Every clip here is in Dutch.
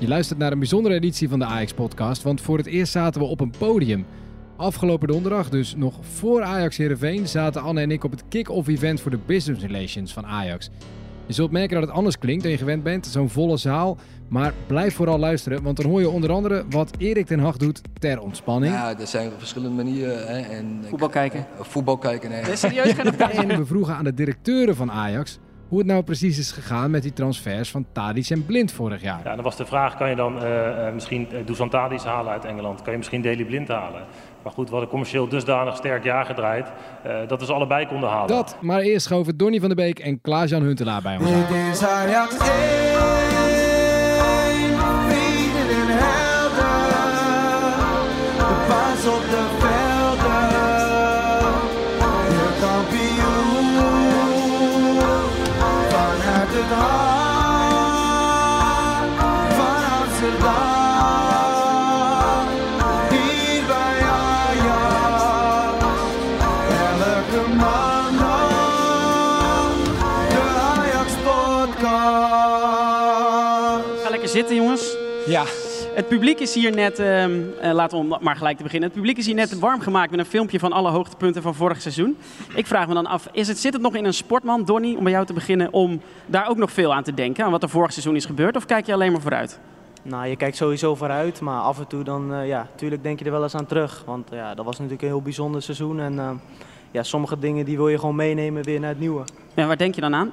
Je luistert naar een bijzondere editie van de Ajax-podcast, want voor het eerst zaten we op een podium. Afgelopen donderdag, dus nog voor Ajax Heerenveen, zaten Anne en ik op het kick-off event voor de Business Relations van Ajax. Je zult merken dat het anders klinkt dan je gewend bent, zo'n volle zaal. Maar blijf vooral luisteren, want dan hoor je onder andere wat Erik ten Hag doet ter ontspanning. Ja, er zijn verschillende manieren. Hè, en Voetbal kijken. Eh, voetbal kijken, nee. Serieus? Ga je dat En we vroegen aan de directeuren van Ajax hoe het nou precies is gegaan met die transfers van Tadic en Blind vorig jaar. Ja, dan was de vraag, kan je dan eh, eh, misschien uh, Dusan Tadic halen uit Engeland? Kan je misschien Daley Blind halen? Maar goed, we hadden commercieel dusdanig sterk jaar gedraaid uh, dat we ze allebei konden halen. Dat, maar eerst schoven Donny van der Beek en Klaas-Jan Huntelaar bij ons aan. Is Ja, Het publiek is hier net, ehm, eh, laten we maar gelijk te beginnen. Het publiek is hier net warm gemaakt met een filmpje van alle hoogtepunten van vorig seizoen. Ik vraag me dan af, is het, zit het nog in een sportman, Donny, om bij jou te beginnen, om daar ook nog veel aan te denken, aan wat er vorig seizoen is gebeurd? Of kijk je alleen maar vooruit? Nou, je kijkt sowieso vooruit, maar af en toe dan, eh, ja, tuurlijk denk je er wel eens aan terug. Want ja, dat was natuurlijk een heel bijzonder seizoen en eh, ja, sommige dingen die wil je gewoon meenemen weer naar het nieuwe. Ja, waar denk je dan aan?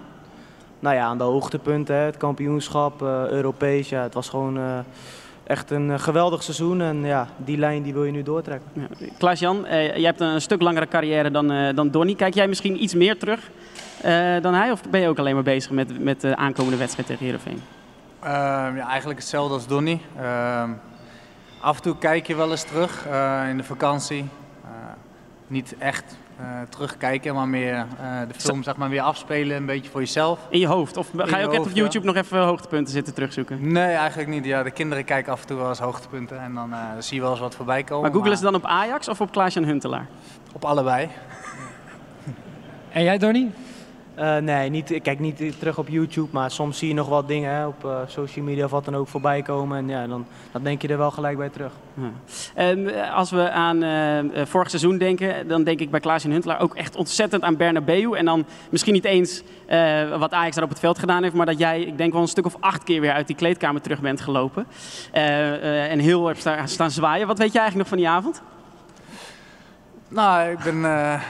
Nou ja, aan de hoogtepunten, hè, het kampioenschap, eh, Europees, ja, het was gewoon eh, echt een eh, geweldig seizoen en ja, die lijn die wil je nu doortrekken. Ja. Klaas-Jan, eh, jij hebt een stuk langere carrière dan, eh, dan Donny. Kijk jij misschien iets meer terug eh, dan hij? Of ben je ook alleen maar bezig met, met de aankomende wedstrijd tegen Heerenveen? Ehm, ja, eigenlijk hetzelfde als Donny. Ehm, af en toe kijk je wel eens terug eh, in de vakantie. Eh, niet echt terugkijken, maar meer eh, de film zeg maar, weer afspelen, een beetje voor jezelf. In je hoofd? Of ga je je ook echt hoofd, op YouTube nog even hoogtepunten zitten terugzoeken? Nee, eigenlijk niet. Ja, de kinderen kijken af en toe wel eens hoogtepunten en dan eh, zie je wel eens wat voorbij komen. Maar googelen ze dan op Ajax of op Klaas-Jan Huntelaar? Op allebei. en jij Donny? Eh, nee, niet, kijk niet terug op YouTube, maar soms zie je nog wat dingen op eh, social media of wat dan ook voorbij komen. En ja, dan, dan denk je er wel gelijk bij terug. Ehm, als we aan eh, vorig seizoen denken, dan denk ik bij Klaas en Huntelaar ook echt ontzettend aan Bernabeu. En dan misschien niet eens wat Ajax daar op het veld gedaan heeft, maar dat jij, ik denk wel een stuk of acht keer weer uit die kleedkamer terug bent gelopen. En heel hebt staan, zwaaien. Wat weet je eigenlijk nog van die avond? Nou, ik ben eh, eh,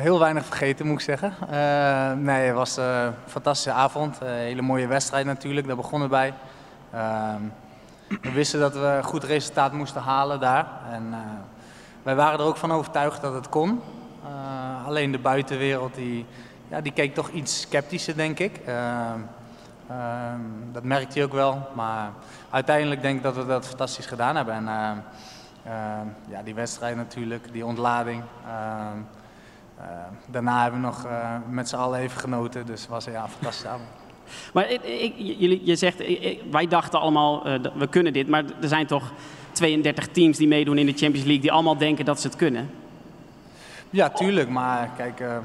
heel weinig vergeten, moet ik zeggen. Eh, nee, het was een fantastische avond. Een hele mooie wedstrijd natuurlijk, daar begonnen bij. Ehm, we wisten dat we een goed resultaat moesten halen daar. En wij waren er ook van overtuigd dat het kon. Alleen de buitenwereld, die, ja, die keek toch iets sceptischer, denk ik. Ehm, ehm, dat merkte je ook wel. Maar uiteindelijk denk ik dat we dat fantastisch gedaan hebben. En, ja, die wedstrijd natuurlijk, die ontlading. Ehm, ehm, daarna hebben we nog eh, met z'n allen even genoten. Dus het was ja, een fantastische avond. Maar ik, ik- jullie, je zegt, ik- wij dachten allemaal, dat we kunnen dit. Maar er zijn toch 32 teams die meedoen in de Champions League die allemaal denken dat ze het kunnen. Ja, tuurlijk. Maar kijk, eh, eh,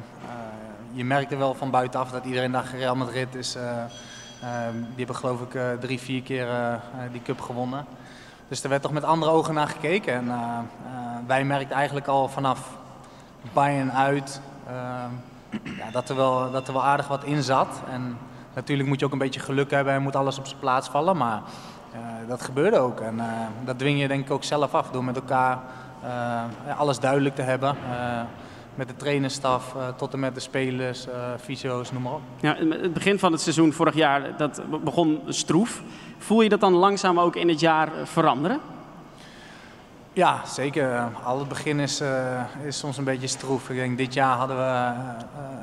je merkte wel van buitenaf dat iedereen dacht Real Madrid is... die hebben geloof ik drie, vier keer die cup gewonnen. Dus er werd toch met andere ogen naar gekeken. En eh, eh, wij merkten eigenlijk al vanaf Bayern uit eh, ja, dat, er wel, dat er wel aardig wat in zat. En natuurlijk moet je ook een beetje geluk hebben en moet alles op zijn plaats vallen. Maar dat gebeurde ook. En dat dwing je denk ik ook zelf af door met elkaar alles duidelijk te hebben. Met de trainerstaf eh, tot en met de spelers, eh fysio's, noem maar op. Ja, het begin van het seizoen vorig jaar, dat begon stroef. Voel je dat dan langzaam ook in het jaar eh, veranderen? Ja, zeker. Al het begin is, is soms een beetje stroef. Ik denk, dit jaar hadden we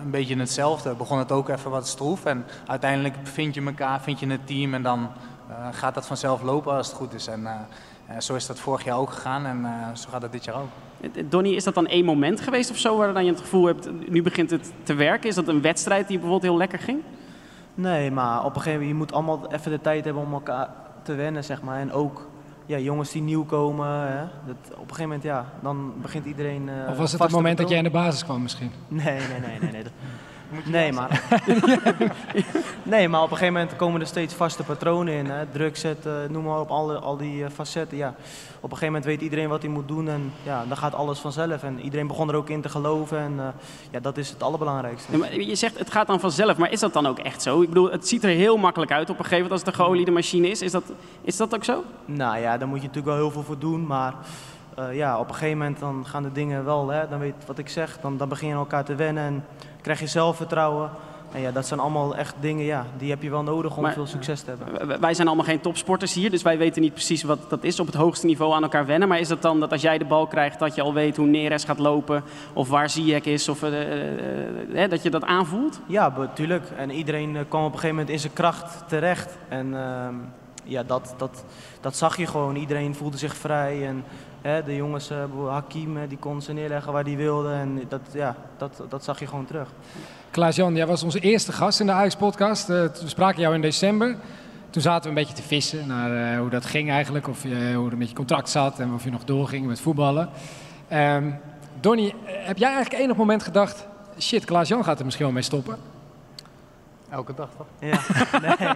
een beetje hetzelfde. Begon het ook even wat stroef. En uiteindelijk vind je elkaar, vind je het team en dan gaat dat vanzelf lopen als het goed is. En zo is dat vorig jaar ook gegaan en eh, zo gaat het dit jaar ook. Eh, Donny, is dat dan één moment geweest of zo waar dan je het gevoel hebt, nu begint het te werken? Is dat een wedstrijd die bijvoorbeeld heel lekker ging? Nee, maar op een gegeven moment, je moet allemaal even de tijd hebben om elkaar te wennen, zeg maar. En ook ja, jongens die nieuw komen, hè. Dat, op een gegeven moment, ja, dan begint iedereen... eh, Of was het het moment dat jij in de basis kwam misschien? Nee, nee, nee, nee. nee. Dat, Moet je Nee, maar... nee, maar op een gegeven moment komen er steeds vaste patronen in. Hè? Druk zetten, noem maar op, al, al die eh, facetten. Ja. Op een gegeven moment weet iedereen wat hij moet doen en ja, dan gaat alles vanzelf. En iedereen begon er ook in te geloven en eh, ja, dat is het allerbelangrijkste. Ja, maar Je zegt het gaat dan vanzelf, maar is dat dan ook echt zo? Ik bedoel, het ziet er heel makkelijk uit op een gegeven moment als het een geoliede machine is. Is dat, is dat ook zo? Nou ja, daar moet je natuurlijk wel heel veel voor doen, maar eh, ja, op een gegeven moment dan gaan de dingen wel, hè, dan weet je wat ik zeg, dan, dan begin je elkaar te wennen en krijg je zelfvertrouwen. En ja, dat zijn allemaal echt dingen, ja, die heb je wel nodig om Maar- veel succes te hebben. Wij zijn allemaal geen topsporters hier, dus wij weten niet precies wat dat is op het hoogste niveau aan elkaar wennen. Maar is dat dan dat als jij de bal krijgt, dat je al weet hoe Neres gaat lopen of waar Ziyech is, of eh, eh, eh, dat je dat aanvoelt? Ja, natuurlijk. En iedereen kwam op een gegeven moment in zijn kracht terecht. En ehm, ja, dat, dat, dat zag je gewoon. Iedereen voelde zich vrij. En de jongens, eh, Hakim, eh, die kon ze neerleggen waar hij wilde. En dat, ja, dat, dat zag je gewoon terug. Klaas-Jan, jij was onze eerste gast in de Ajax-podcast. Eh, we spraken jou in december. Toen zaten we een beetje te vissen naar hoe dat ging eigenlijk. Of je, hoe het met je contract zat en of je nog doorging met voetballen. Ehm Donny, heb jij eigenlijk enig moment gedacht... Shit, Klaas-Jan gaat er misschien wel mee stoppen? Elke dag toch? Ja, nee.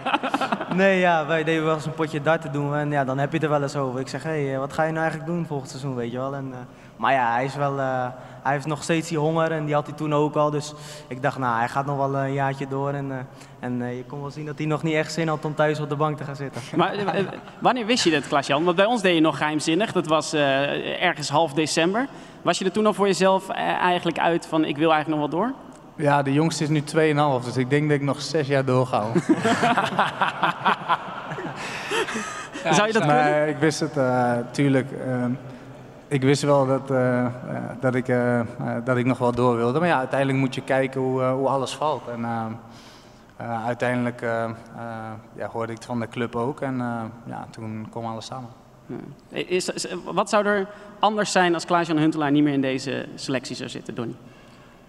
nee, ja, wij deden wel eens een potje darten doen. En ja, dan heb je het er wel eens over. Ik zeg, hé, hey, wat ga je nou eigenlijk doen volgend seizoen, weet je wel. En, eh, maar ja, hij, is wel, eh, hij heeft nog steeds die honger en die had hij toen ook al. Dus ik dacht, nou, hij gaat nog wel een jaartje door. En, eh, en eh, je kon wel zien dat hij nog niet echt zin had om thuis op de bank te gaan zitten. Maar eh, eh, wanneer wist je dat, Klaas-Jan? Want bij ons deed je nog geheimzinnig. Dat was eh, ergens half december. Was je er toen al voor jezelf eh, eigenlijk uit van ik wil eigenlijk nog wel door? Ja, de jongste is nu 2,5, dus ik denk dat ik nog zes jaar doorga. Zou je dat kunnen? Nee, ik wist het natuurlijk. ik wist wel dat, eh, eh, dat, ik, dat ik nog wel door wilde. Maar ja, uiteindelijk moet je kijken hoe, hoe alles valt. En eh, eh, uiteindelijk ja, hoorde ik het van de club ook. En eh, ja, toen kwam alles samen. Is, is- wat zou er anders zijn als Klaas-Jan Huntelaar niet meer in deze selectie zou zitten, Donny?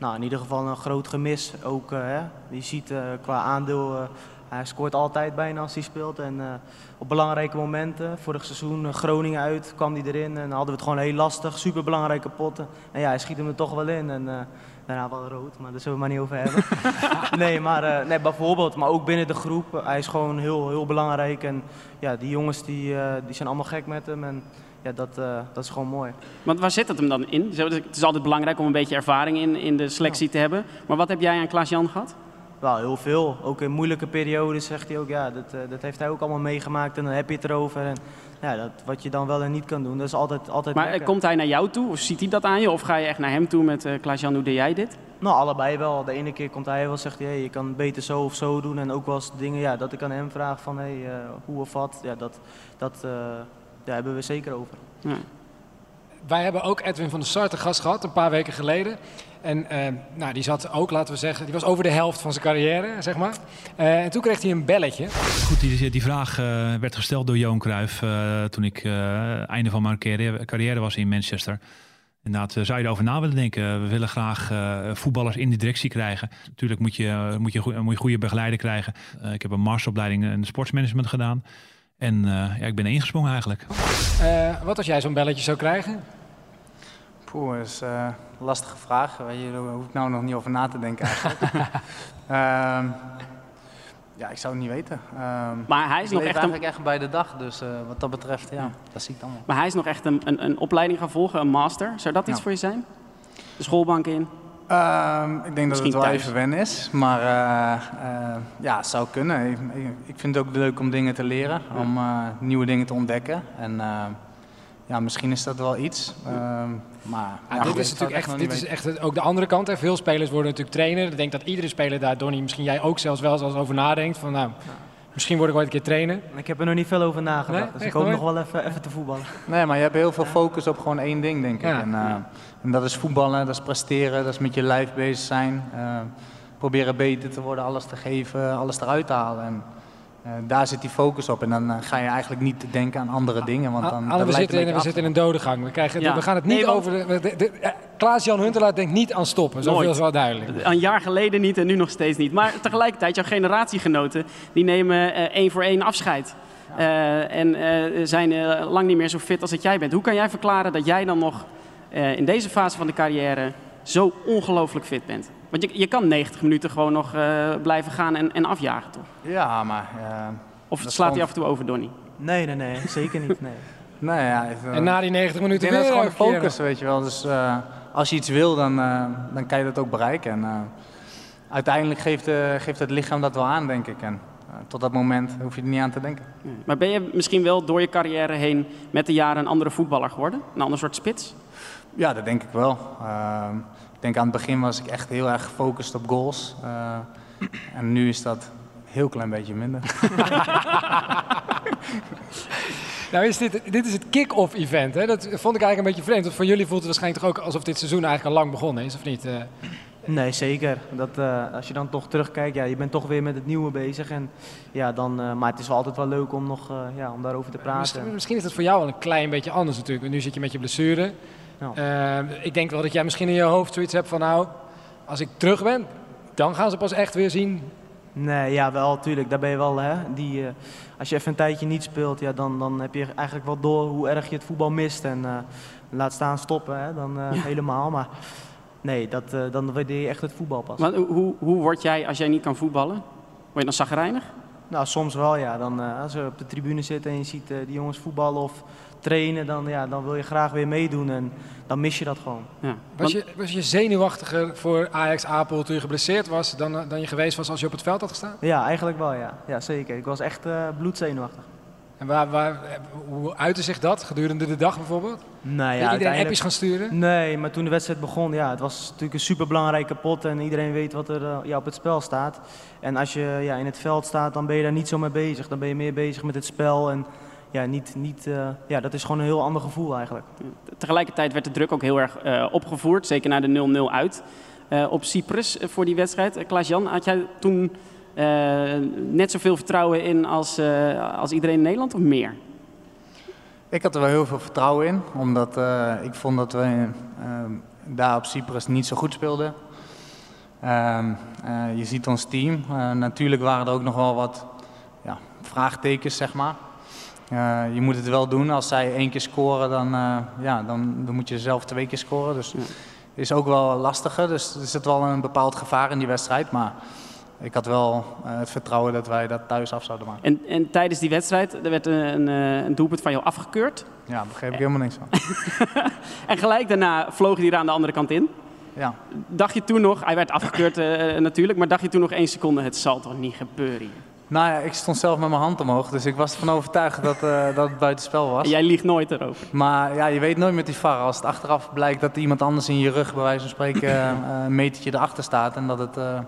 Nou, in ieder geval een groot gemis. Ook, eh, hè. Je ziet eh, qua aandeel, eh, hij scoort altijd bijna als hij speelt. En op belangrijke momenten, vorig seizoen Groningen uit, kwam hij erin. En dan hadden we het gewoon heel lastig, super belangrijke potten. En ja, hij schiet hem er toch wel in. En daarna wel rood, maar daar zullen we het maar niet over hebben. nee, maar eh, nee, bijvoorbeeld, maar ook binnen de groep. hij is gewoon heel, heel belangrijk. En ja, die jongens die, die zijn allemaal gek met hem. En ja, dat, eh, dat is gewoon mooi. Want waar zit het hem dan in? Zo, Het is altijd belangrijk om een beetje ervaring in, in de selectie te hebben. Maar wat heb jij aan Klaas-Jan gehad? Wel, heel veel. Ook in moeilijke periodes zegt hij ook, ja, dat, eh, dat heeft hij ook allemaal meegemaakt en dan heb je het erover. En ja, dat, wat je dan wel en niet kan doen, dat is altijd, altijd Maar eh, lekker. komt hij naar jou toe? Of ziet hij dat aan je? Of ga je echt naar hem toe met eh Klaas-Jan, hoe deed jij dit? Nou, allebei wel. De ene keer komt hij wel, zegt hij, hey, je kan beter zo of zo doen. En ook wel eens dingen, ja, dat ik aan hem vraag van, hey, hoe of wat. Ja, dat, dat daar hebben we zeker over. Ja. Wij hebben ook Edwin van der Sar te gast gehad, een paar weken geleden. En eh, nou, die zat ook, laten we zeggen, die was over de helft van zijn carrière, zeg maar. Eh, en toen kreeg hij een belletje. Goed, die, die vraag eh, werd gesteld door Johan Cruijff eh, toen ik eh einde van mijn carrière, carrière was in Manchester. Inderdaad, zou je erover na willen denken? We willen graag eh, voetballers in de directie krijgen. Natuurlijk moet je, moet je, moet je goede begeleider krijgen. Eh, ik heb een masteropleiding in sportsmanagement gedaan. En eh, ja, ik ben ingesprongen eigenlijk. Eh, wat als jij zo'n belletje zou krijgen? Poeh, dat is eh, een lastige vraag. Daar hoef ik nou nog niet over na te denken eigenlijk. Ehm, ja, ik zou het niet weten. Ehm, Maar hij is nog echt een, echt bij de dag, dus eh, wat dat betreft, ja, dat zie ik dan wel. maar hij is nog echt een, een, een opleiding gaan volgen, een master. Zou dat iets Ja. voor je zijn? De schoolbank in? Ehm, ik denk dat het wel thuis. even wennen is, maar eh, eh, ja, het zou kunnen. Ik, ik- ik vind het ook leuk om dingen te leren, om eh, nieuwe dingen te ontdekken. En eh, ja, misschien is dat wel iets. Ehm, maar Ja, ja, dit goed, is natuurlijk echt, dit is echt ook de andere kant. Hè. Veel spelers worden natuurlijk trainer. Ik denk dat iedere speler daar, Donny, misschien jij ook zelfs wel eens over nadenkt. Van, nou, misschien word ik ooit een keer trainer. Ik heb er nog niet veel over nagedacht, Nee, dus echt ik hoop nooit? nog wel even, even te voetballen. Nee, maar je hebt heel veel focus op gewoon één ding, denk ik. Ja. En, eh, en dat is voetballen, dat is presteren, dat is met je lijf bezig zijn. eh, proberen beter te worden, alles te geven, alles eruit te halen. En, eh, daar zit die focus op. En dan eh, ga je eigenlijk niet denken aan andere dingen. Want dan, Anne, dat we, zitten een in, we beetje zitten in een dode gang. We, krijgen, Ja. we gaan het niet Nee, over... De, de, de- Klaas-Jan Huntelaar denkt niet aan stoppen. Zoveel Nooit. is wel duidelijk. Een jaar geleden niet en nu nog steeds niet. Maar tegelijkertijd, jouw generatiegenoten, die nemen eh, één voor één afscheid. Eh, en eh, zijn eh, lang niet meer zo fit als dat jij bent. Hoe kan jij verklaren dat jij dan nog eh, in deze fase van de carrière zo ongelooflijk fit bent? Want je, je kan 90 minuten gewoon nog eh, blijven gaan en, en afjagen, toch? Ja, maar... eh, Of slaat hij gewoon- af en toe over, Donny? Nee, nee, nee, zeker niet. Nee. nee, ja, even, En na die 90 ik minuten denk dat weer het gewoon een keer focus, weet je wel. Dus eh, als je iets wil, dan, eh, dan kan je dat ook bereiken. En eh, uiteindelijk geeft, eh, geeft het lichaam dat wel aan, denk ik. En tot dat moment hoef je er niet aan te denken. Maar ben je misschien wel door je carrière heen met de jaren een andere voetballer geworden? Een ander soort spits? Ja, dat denk ik wel. Ehm, ik denk aan het begin was ik echt heel erg gefocust op goals. Eh, en nu is dat een heel klein beetje minder. Nou is dit, dit is het kick-off event. Hè? Dat vond ik eigenlijk een beetje vreemd. Want voor jullie voelt het waarschijnlijk toch ook alsof dit seizoen eigenlijk al lang begonnen is, of niet? Eh, Nee, zeker. Dat, eh, als je dan toch terugkijkt, ja, je bent toch weer met het nieuwe bezig. En, ja, dan, eh, maar het is wel altijd wel leuk om, nog, eh, ja, om daarover te praten. misschien, misschien is het voor jou wel een klein beetje anders natuurlijk. Nu zit je met je blessure. Ja. Eh, ik denk wel dat jij misschien in je hoofd zoiets hebt van nou, als ik terug ben, dan gaan ze pas echt weer zien. Nee, ja, wel, tuurlijk. Daar ben je wel, hè. Die, eh, als je even een tijdje niet speelt, ja, dan, dan heb je eigenlijk wel door hoe erg je het voetbal mist. En eh, laat staan stoppen, hè, dan eh, helemaal. Maar nee, dat, eh, dan waardeer je echt het voetbal pas. Want hoe, hoe, word jij als jij niet kan voetballen? Word je dan zagrijnig? Nou, soms wel, ja. Dan, eh, als we op de tribune zitten en je ziet eh, die jongens voetballen of trainen, dan, ja, dan wil je graag weer meedoen. En dan mis je dat gewoon. Ja. Was Want- je, was je zenuwachtiger voor Ajax Apel toen je geblesseerd was dan, eh, dan je geweest was als je op het veld had gestaan? Ja, eigenlijk wel, ja. Ja, zeker. Ik was echt eh bloedzenuwachtig. En waar, waar, eh, hoe uitte zich dat gedurende de dag bijvoorbeeld? Nou Ja, ja, iedereen appjes gaan sturen? Nee, maar toen de wedstrijd begon, ja, het was natuurlijk een superbelangrijke pot en iedereen weet wat er ja, op het spel staat. En als je ja, in het veld staat, dan ben je daar niet zo mee bezig. Dan ben je meer bezig met het spel en ja, niet, niet, eh, ja, dat is gewoon een heel ander gevoel eigenlijk. Tegelijkertijd werd de druk ook heel erg eh, opgevoerd, zeker na de 0-0 uit eh, op Cyprus voor die wedstrijd. Uh, Klaas-Jan, had jij toen eh, net zoveel vertrouwen in als, eh, als iedereen in Nederland of meer? Ik had er wel heel veel vertrouwen in, omdat eh, ik vond dat we daar op Cyprus niet zo goed speelden. Ehm, eh, je ziet ons team. Natuurlijk waren er ook nog wel wat ja, vraagtekens, zeg maar. Eh, je moet het wel doen. Als zij één keer scoren, dan, eh, ja, dan, dan moet je zelf twee keer scoren. Dus Ja. is ook wel lastiger. Dus er zit wel een bepaald gevaar in die wedstrijd. Maar ik had wel eh, het vertrouwen dat wij dat thuis af zouden maken. En, en tijdens die wedstrijd er werd een, een, doelpunt van jou afgekeurd. Ja, daar begreep ik helemaal niks van. En gelijk daarna vloog hij er aan de andere kant in. Ja. Dacht je toen nog, hij werd afgekeurd natuurlijk, maar dacht je toen nog één seconde, het zal toch niet gebeuren hier? Nou ja, ik stond zelf met mijn hand omhoog, dus ik was ervan overtuigd dat, eh, dat het buitenspel was. Jij liegt nooit erover. Maar ja, je weet nooit met die VAR. Als het achteraf blijkt dat iemand anders in je rug, bij wijze van spreken, eh, een metertje erachter staat en dat het eh,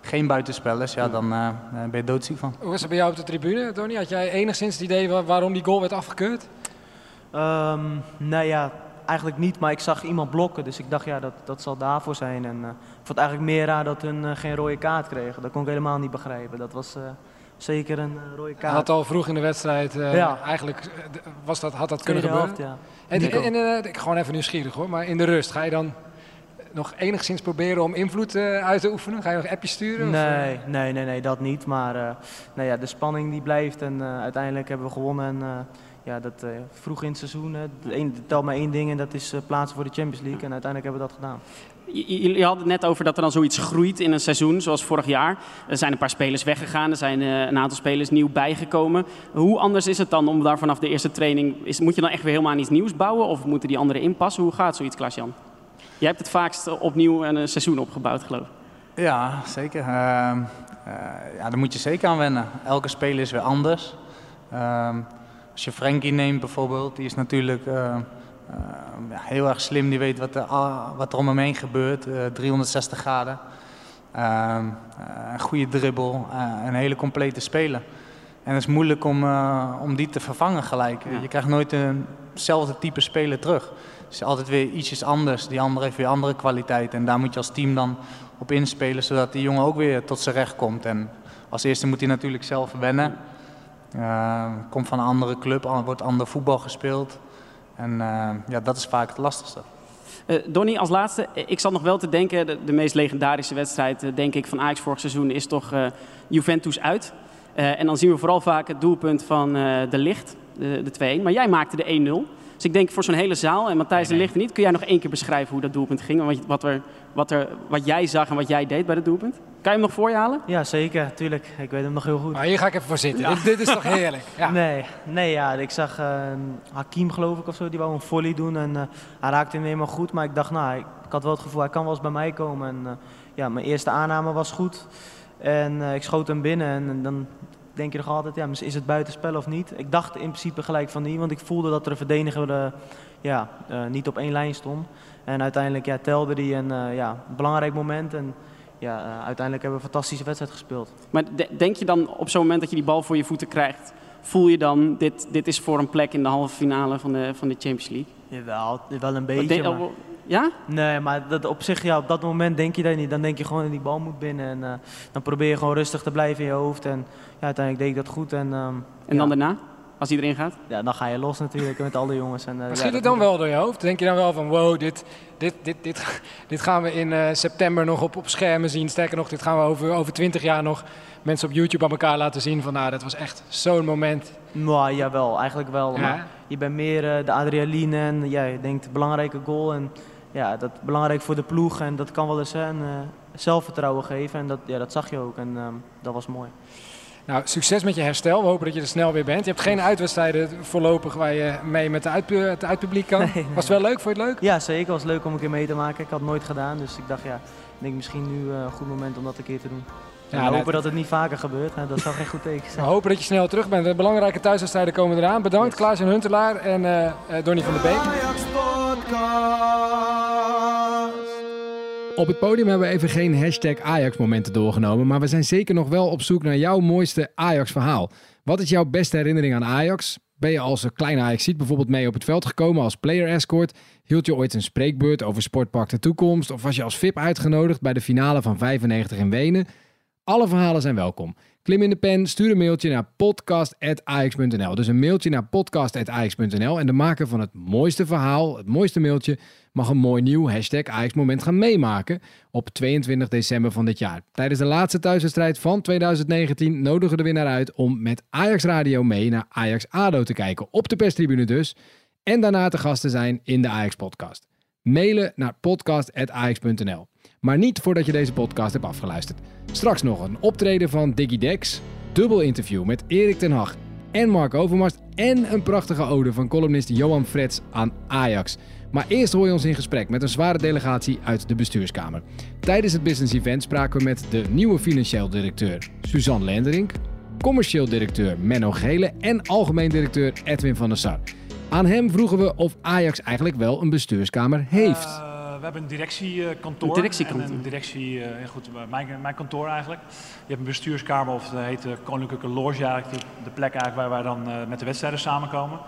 geen buitenspel is, ja, dan eh, ben je doodziek van. Hoe was het bij jou op de tribune, Tony? Had jij enigszins het idee wa- waarom die goal werd afgekeurd? Ehm nou ja, eigenlijk niet, maar ik zag iemand blokken, dus ik dacht ja, dat, dat zal daarvoor zijn. En eh, ik vond eigenlijk meer raar dat hun eh, geen rode kaart kregen. Dat kon ik helemaal niet begrijpen. Dat was eh, zeker een eh, rode kaart. had al vroeg in de wedstrijd, eh, Ja. eigenlijk eh, was dat, had dat kunnen gebeuren. ja. En, en, en, eh, ik gewoon even nieuwsgierig hoor, maar in de rust ga je dan nog enigszins proberen om invloed uit te oefenen? Ga je nog appjes sturen? of, eh? Nee, nee, nee, nee, dat niet. Maar eh, nou ja, de spanning die blijft en eh, uiteindelijk hebben we gewonnen. En, eh, ja, dat, eh, vroeg in het seizoen, telt maar één ding en dat is plaatsen voor de Champions League. En uiteindelijk hebben we dat gedaan. Je, je, je had het net over dat er dan zoiets groeit in een seizoen, zoals vorig jaar. Er zijn een paar spelers weggegaan, er zijn eh, een aantal spelers nieuw bijgekomen. Hoe anders is het dan om daar vanaf de eerste training... Is, moet je dan echt weer helemaal aan iets nieuws bouwen of moeten die anderen inpassen? Hoe gaat zoiets, Klaas-Jan? Jij hebt het vaakst opnieuw een eh, seizoen opgebouwd, geloof ik. Ja, zeker. Ehm, eh, ja, daar moet je zeker aan wennen. Elke speler is weer anders. Ehm, als je Frenkie neemt bijvoorbeeld, die is natuurlijk ja, heel erg slim. Die weet wat er, ah, wat er om hem heen gebeurt, eh, 360 graden. Ehm, eh, een goede dribbel, eh, een hele complete speler. En het is moeilijk om, eh, om die te vervangen gelijk. Ja. Je krijgt nooit eenzelfde type speler terug. Het is altijd weer ietsjes anders. Die ander heeft weer andere kwaliteiten. En daar moet je als team dan op inspelen, zodat die jongen ook weer tot zijn recht komt. En als eerste moet hij natuurlijk zelf wennen. Eh, komt van een andere club, wordt ander voetbal gespeeld. En eh, ja, dat is vaak het lastigste. Eh Donny, als laatste, eh, ik zat nog wel te denken, de, de meest legendarische wedstrijd denk ik van Ajax vorig seizoen is toch eh, Juventus uit. Eh, en dan zien we vooral vaak het doelpunt van eh, De Licht, de, de 2-1. Maar jij maakte de 1-0. Dus ik denk voor zo'n hele zaal, en Matthijs de Ligt niet, kun jij nog één keer beschrijven hoe dat doelpunt ging? En wat, wat, er, wat, er, wat jij zag en wat jij deed bij dat doelpunt? Kan je hem nog voor je halen? Ja, zeker, tuurlijk. Ik weet hem nog heel goed. Maar hier ga ik even voor zitten. Dit, dit is toch heerlijk? Ja. Nee, nee ja, ik zag eh, Hakim geloof ik of zo, die wou een volley doen en eh, hij raakte hem helemaal goed. Maar ik dacht, nou, ik, ik had wel het gevoel, hij kan wel eens bij mij komen. En eh, ja, mijn eerste aanname was goed en eh, ik schoot hem binnen en, en dan denk je nog altijd, ja, is het buitenspel of niet? Ik dacht in principe gelijk van niet, want ik voelde dat er een verdediger eh, ja, eh, niet op één lijn stond. En uiteindelijk ja, telde die en eh, ja, een belangrijk moment en ja, eh, uiteindelijk hebben we een fantastische wedstrijd gespeeld. Maar de- denk je dan op zo'n moment dat je die bal voor je voeten krijgt, voel je dan, dit, dit is voor een plek in de halve finale van de, van de Champions League? Jawel, wel een beetje. maar- Ja? Nee, maar dat op zich, ja, op dat moment denk je dat niet. Dan denk je gewoon dat die bal moet binnen. En eh, dan probeer je gewoon rustig te blijven in je hoofd. En ja, uiteindelijk deed ik dat goed. En, ehm, En dan ja, daarna, als hij erin gaat? ja, dan ga je los natuurlijk met alle jongens. En, eh, Maar ja, schiet dat het dan wel door je hoofd? Denk je dan wel van, wow, dit, dit, dit, dit, dit gaan we in eh, september nog op, op schermen zien. Sterker nog, dit gaan we over, over 20 jaar nog mensen op YouTube aan elkaar laten zien. Van, nou, dat was echt zo'n moment. Nou, jawel, eigenlijk wel. Ja. Maar je bent meer eh, de adrenaline en ja, je denkt belangrijke goal. En ja, dat belangrijk voor de ploeg. En dat kan wel eens hè, eh, zelfvertrouwen geven. En dat, ja, dat zag je ook. En ehm, dat was mooi. Nou, succes met je herstel. We hopen dat je er snel weer bent. Je hebt geen uitwedstrijden voorlopig waar je mee met de uitpu- het uitpubliek kan. Nee, nee. Was het wel leuk? Vond je het leuk? Ja, zeker. Het was leuk om een keer mee te maken. Ik had het nooit gedaan. Dus ik dacht, ja, ik denk misschien nu eh, een goed moment om dat een keer te doen. Ja, we nou, hopen dat het niet vaker gebeurt. Hè. Dat zou geen goed teken We zijn. hopen dat je snel terug bent. De belangrijke thuiswedstrijden komen eraan. Bedankt Klaas en Huntelaar en eh eh, Donny van der Beek. Op het podium hebben we even geen hashtag Ajax-momenten doorgenomen, maar we zijn zeker nog wel op zoek naar jouw mooiste Ajax-verhaal. Wat is jouw beste herinnering aan Ajax? Ben je als een kleine Ajax bijvoorbeeld mee op het veld gekomen als player escort? Hield je ooit een spreekbeurt over Sportpark de Toekomst? Of was je als VIP uitgenodigd bij de finale van 95 in Wenen? Alle verhalen zijn welkom. Klim in de pen, stuur een mailtje naar podcast.ajax.nl. Dus een mailtje naar podcast.ajax.nl. En de maker van het mooiste verhaal, het mooiste mailtje, mag een mooi nieuw hashtag Ajax-moment gaan meemaken op 22 december van dit jaar. Tijdens de laatste thuiswedstrijd van 2019 nodigen de winnaar uit om met Ajax Radio mee naar Ajax ADO te kijken. Op de perstribune dus. En daarna te gast te zijn in de Ajax-podcast. Mailen naar podcast.ajax.nl. Maar niet voordat je deze podcast hebt afgeluisterd. Straks nog een optreden van Diggy Dex, dubbel interview met Erik ten Hag en Mark Overmars en een prachtige ode van columnist Johan Frets aan Ajax. Maar eerst hoor je ons in gesprek met een zware delegatie uit de bestuurskamer. Tijdens het business event spraken we met de nieuwe financieel directeur Suzanne Lenderink, commercieel directeur Menno Gele en algemeen directeur Edwin van der Sar. Aan hem vroegen we of Ajax eigenlijk wel een bestuurskamer heeft. Eh, we hebben een directiekantoor. Een directiekantoor. En een directie, eh, goed, mijn, mijn kantoor eigenlijk. Je hebt een bestuurskamer, of dat heet de Koninklijke Loge eigenlijk. De, de plek eigenlijk waar wij dan eh, met de wedstrijden samenkomen.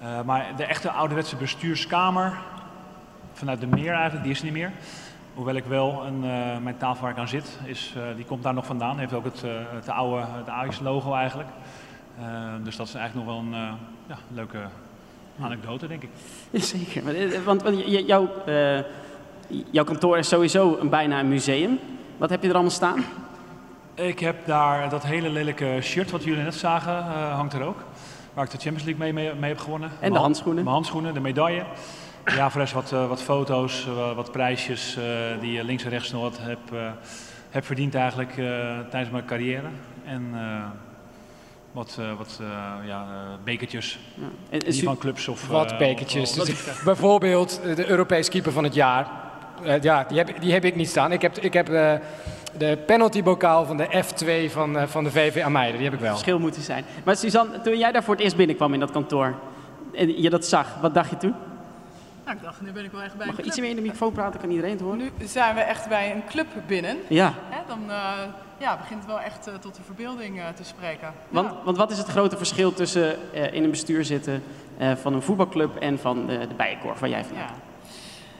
Eh, maar de echte ouderwetse bestuurskamer, vanuit de meer eigenlijk, die is niet meer. Hoewel ik wel, een, eh, mijn tafel waar ik aan zit, is, eh, die komt daar nog vandaan. Heeft ook het, eh, het oude het Ajax-logo eigenlijk. Eh, dus dat is eigenlijk nog wel een eh, ja, leuke anekdote, denk ik. Zeker. Want, eh, Want, want jouw, eh, jouw kantoor is sowieso een, bijna een museum. Wat heb je er allemaal staan? Ik heb daar dat hele lelijke shirt wat jullie net zagen, eh, hangt er ook. Waar ik de Champions League mee, mee, mee heb gewonnen. de Mijn hand- handschoenen. Mijn handschoenen, de medaille. Ja, voor de rest wat, wat foto's, wat prijsjes eh, die je links en rechts nog wat heb, eh, heb verdiend eigenlijk eh, tijdens mijn carrière. En eh, wat, eh, wat eh, ja, eh, bekertjes, Ja. En- die van clubs of... Wat bekertjes. of- of- Dus bijvoorbeeld de Europees keeper van het jaar. Eh, ja, die heb, die heb ik niet staan. Ik heb, ik heb eh, de penaltybokaal van de F2 van, eh, van de VV Ameide. Die heb ik wel. verschil moeten zijn. Maar Suzanne, toen jij daar voor het eerst binnenkwam in dat kantoor en je dat zag, wat dacht je toen? Nou, ik dacht, nu ben ik wel echt bij Mag een je iets meer in de microfoon praten, kan iedereen het horen? Nu zijn we echt bij een club binnen. Ja, Hè, dan eh, ja, begint wel echt eh, tot de verbeelding eh, te spreken. want, Ja. want wat is het grote verschil tussen eh, in een bestuur zitten van een voetbalclub en van de, de bijenkorf waar jij van Ja.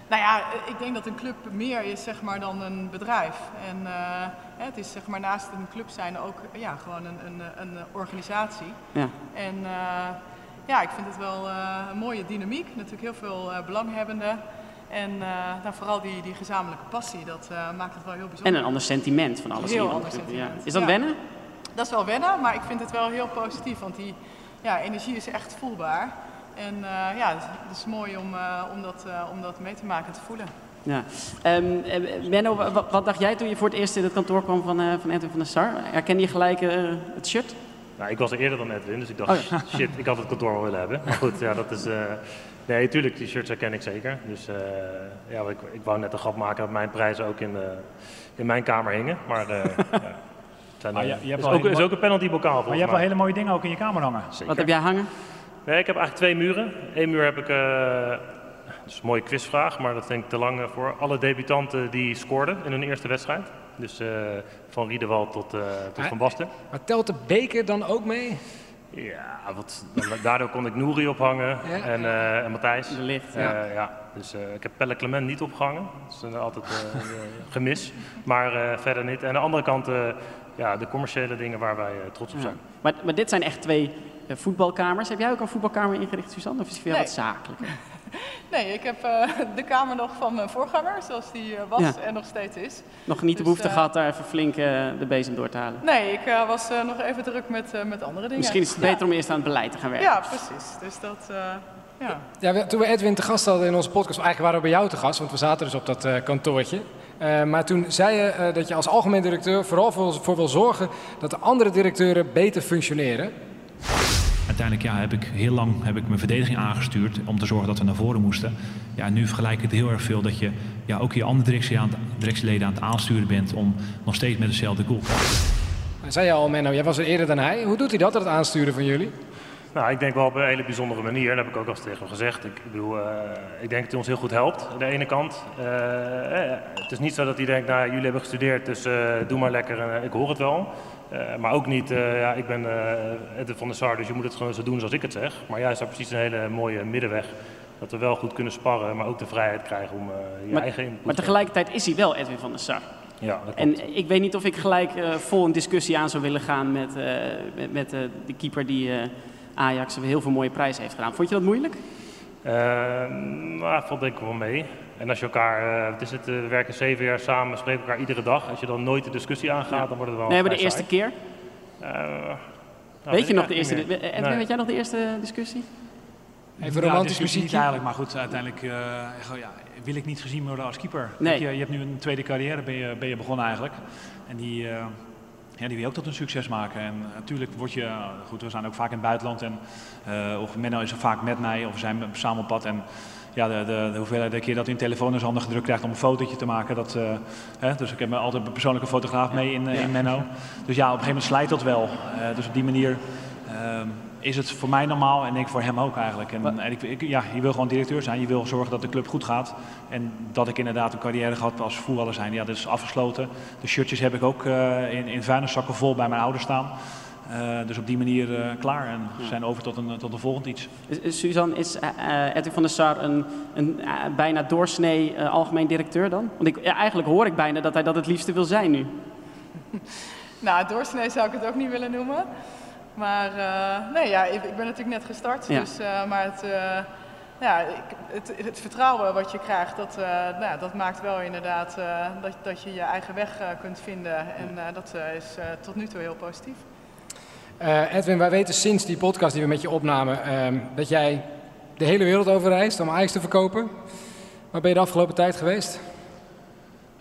Nou ja, ik denk dat een club meer is zeg maar, dan een bedrijf. En het is zeg maar, naast een club zijn ook ja, gewoon een, een, een organisatie. Ja. En ja, ik vind het wel een mooie dynamiek. Natuurlijk heel veel belanghebbenden. En eh, nou, vooral die, die gezamenlijke passie, dat eh, maakt het wel heel bijzonder. En een ander sentiment van alles. Heel hier. ander Ja. sentiment, Is dat ja. wennen? Dat is wel wennen, maar ik vind het wel heel positief, want die ja, energie is echt voelbaar. En eh, ja, het is, het is mooi om, om, dat, om dat mee te maken en te voelen. Ja. Wa- wat, dacht jij toen je voor het eerst in het kantoor kwam van, van Edwin van der Sar? Herkende je gelijk het shirt? Nou, ik was er eerder dan Edwin, dus ik dacht, Oh ja. shit, ik had het kantoor wel willen hebben. Maar goed, ja, dat is... eh, nee, tuurlijk, die shirts herken ik zeker. Dus eh, ja, ik, ik wou net een grap maken dat mijn prijzen ook in, de, in mijn kamer hingen. Maar ja, het zijn, Maar je- je hebt is, wel ook, is ook een penaltybokaal Maar volgens je hebt wel hele mooie dingen ook in je kamer hangen. Zeker. Wat heb jij hangen? Nee, ik heb eigenlijk twee muren. Eén muur heb ik, eh dat is een mooie quizvraag, maar dat denk ik te lang voor. Alle debutanten die scoorden in hun eerste wedstrijd. Dus eh, van Riedewald tot, eh, tot Van Basten. Maar telt de beker dan ook mee? Ja, wat, daardoor kon ik Nouri ophangen Ja. en, eh, en Matthijs. De licht. Eh, ja. ja. Dus eh, ik heb Pelle Clement niet opgehangen. Dat is eh, altijd gemis. Maar eh, verder niet. En aan de andere kant, eh, ja, de commerciële dingen waar wij trots op Ja. zijn. Maar, maar dit zijn echt twee voetbalkamers. Heb jij ook een voetbalkamer ingericht, Suzanne? Of is het Nee. wat zakelijker? Nee, ik heb eh, de kamer nog van mijn voorganger, zoals die eh, was Ja. en nog steeds is. Nog niet de Dus, behoefte eh, gehad daar even flink eh, de bezem door te halen? Nee, ik eh, was eh, nog even druk met, eh, met andere dingen. Misschien is het Ja. beter om eerst aan het beleid te gaan werken. Ja, precies. Dus dat, eh, ja. Ja, toen we Edwin te gast hadden in onze podcast, eigenlijk waren we bij jou te gast, want we zaten dus op dat eh, kantoortje. Eh, maar toen zei je eh, dat je als algemeen directeur vooral voor, voor wil zorgen dat de andere directeuren beter functioneren. Uiteindelijk ja, heb ik heel lang heb ik mijn verdediging aangestuurd om te zorgen dat we naar voren moesten. Ja, nu vergelijk ik het heel erg veel dat je ja, ook je andere aan, directieleden aan het aansturen bent om nog steeds met dezelfde goal. Maar zei je al, Menno, jij was er eerder dan hij. Hoe doet hij dat, het aansturen van jullie? Nou, ik denk wel op een hele bijzondere manier. Dat heb ik ook al eens tegen hem gezegd. Ik, bedoel, eh, ik denk dat hij ons heel goed helpt, aan de ene kant. Eh, eh, het is niet zo dat hij denkt, nou, jullie hebben gestudeerd, dus doe maar lekker en ik hoor het wel. Maar ook niet, ja, ik ben Edwin van der Sar, dus je moet het gewoon zo doen zoals ik het zeg. Maar juist daar precies een hele mooie middenweg. Dat we wel goed kunnen sparren, maar ook de vrijheid krijgen om je Maar- eigen input Maar te tegelijkertijd is hij wel Edwin van der Sar. Ja. En ik weet niet of ik gelijk vol een discussie aan zou willen gaan met, met, met, de keeper die Ajax heel veel mooie prijzen heeft gedaan. Vond je dat moeilijk? Eh, nou, valt denk ik wel mee. En als je elkaar, eh, wat is het, eh, we werken zeven jaar samen, spreken elkaar iedere dag. Als je dan nooit de discussie aangaat, dan wordt het wel Nee, maar de eerste saai. keer. Eh, nou, weet je nog de eerste? Edwin, Nee. weet jij nog de eerste discussie? Even Ja, romantisch discussie niet eigenlijk, maar goed, uiteindelijk eh, gewoon, ja, wil ik niet gezien worden als keeper. Nee. Je, je hebt nu een tweede carrière, ben je, ben je begonnen eigenlijk. En die, eh, ja, die wil je ook tot een succes maken. En natuurlijk word je, eh, goed, we zijn ook vaak in het buitenland. En, eh, of Menno is er vaak met mij, of we zijn samen op pad. En ja, de, de, de hoeveelheid de keer dat hij een telefoon in zijn handen gedrukt krijgt om een fotootje te maken. Dat, eh, hè, dus ik heb me altijd een persoonlijke fotograaf mee in, in Menno. Dus ja, op een gegeven moment slijt dat wel. Dus op die manier ehm, is het voor mij normaal en ik voor hem ook eigenlijk. En, en ik, ik- ja, je wil gewoon directeur zijn, je wil zorgen dat de club goed gaat. En dat ik inderdaad een carrière gehad als voetballer zijn, ja, dat is afgesloten. De shirtjes heb ik ook eh, in, in vuilniszakken vol bij mijn ouders staan. Eh, dus op die manier eh, klaar en we zijn over tot een, tot een volgend iets. Suzanne, is Edwin van der Sar een, een bijna doorsnee algemeen directeur dan? Want ik, ja, eigenlijk hoor ik bijna dat hij dat het liefste wil zijn nu. Nou, doorsnee zou ik het ook niet willen noemen. Maar eh, nee, ja, ik, ik ben natuurlijk net gestart. Ja. Dus, eh, maar het, eh, ja, ik, het, het vertrouwen wat je krijgt, dat, eh, nou, ja, dat maakt wel inderdaad eh, dat, dat je je eigen weg eh, kunt vinden. En eh, dat is eh, tot nu toe heel positief. Eh, Edwin, wij weten sinds die podcast die we met je opnamen ehm, dat jij de hele wereld over reist om Ajax te verkopen. Waar ben je de afgelopen tijd geweest?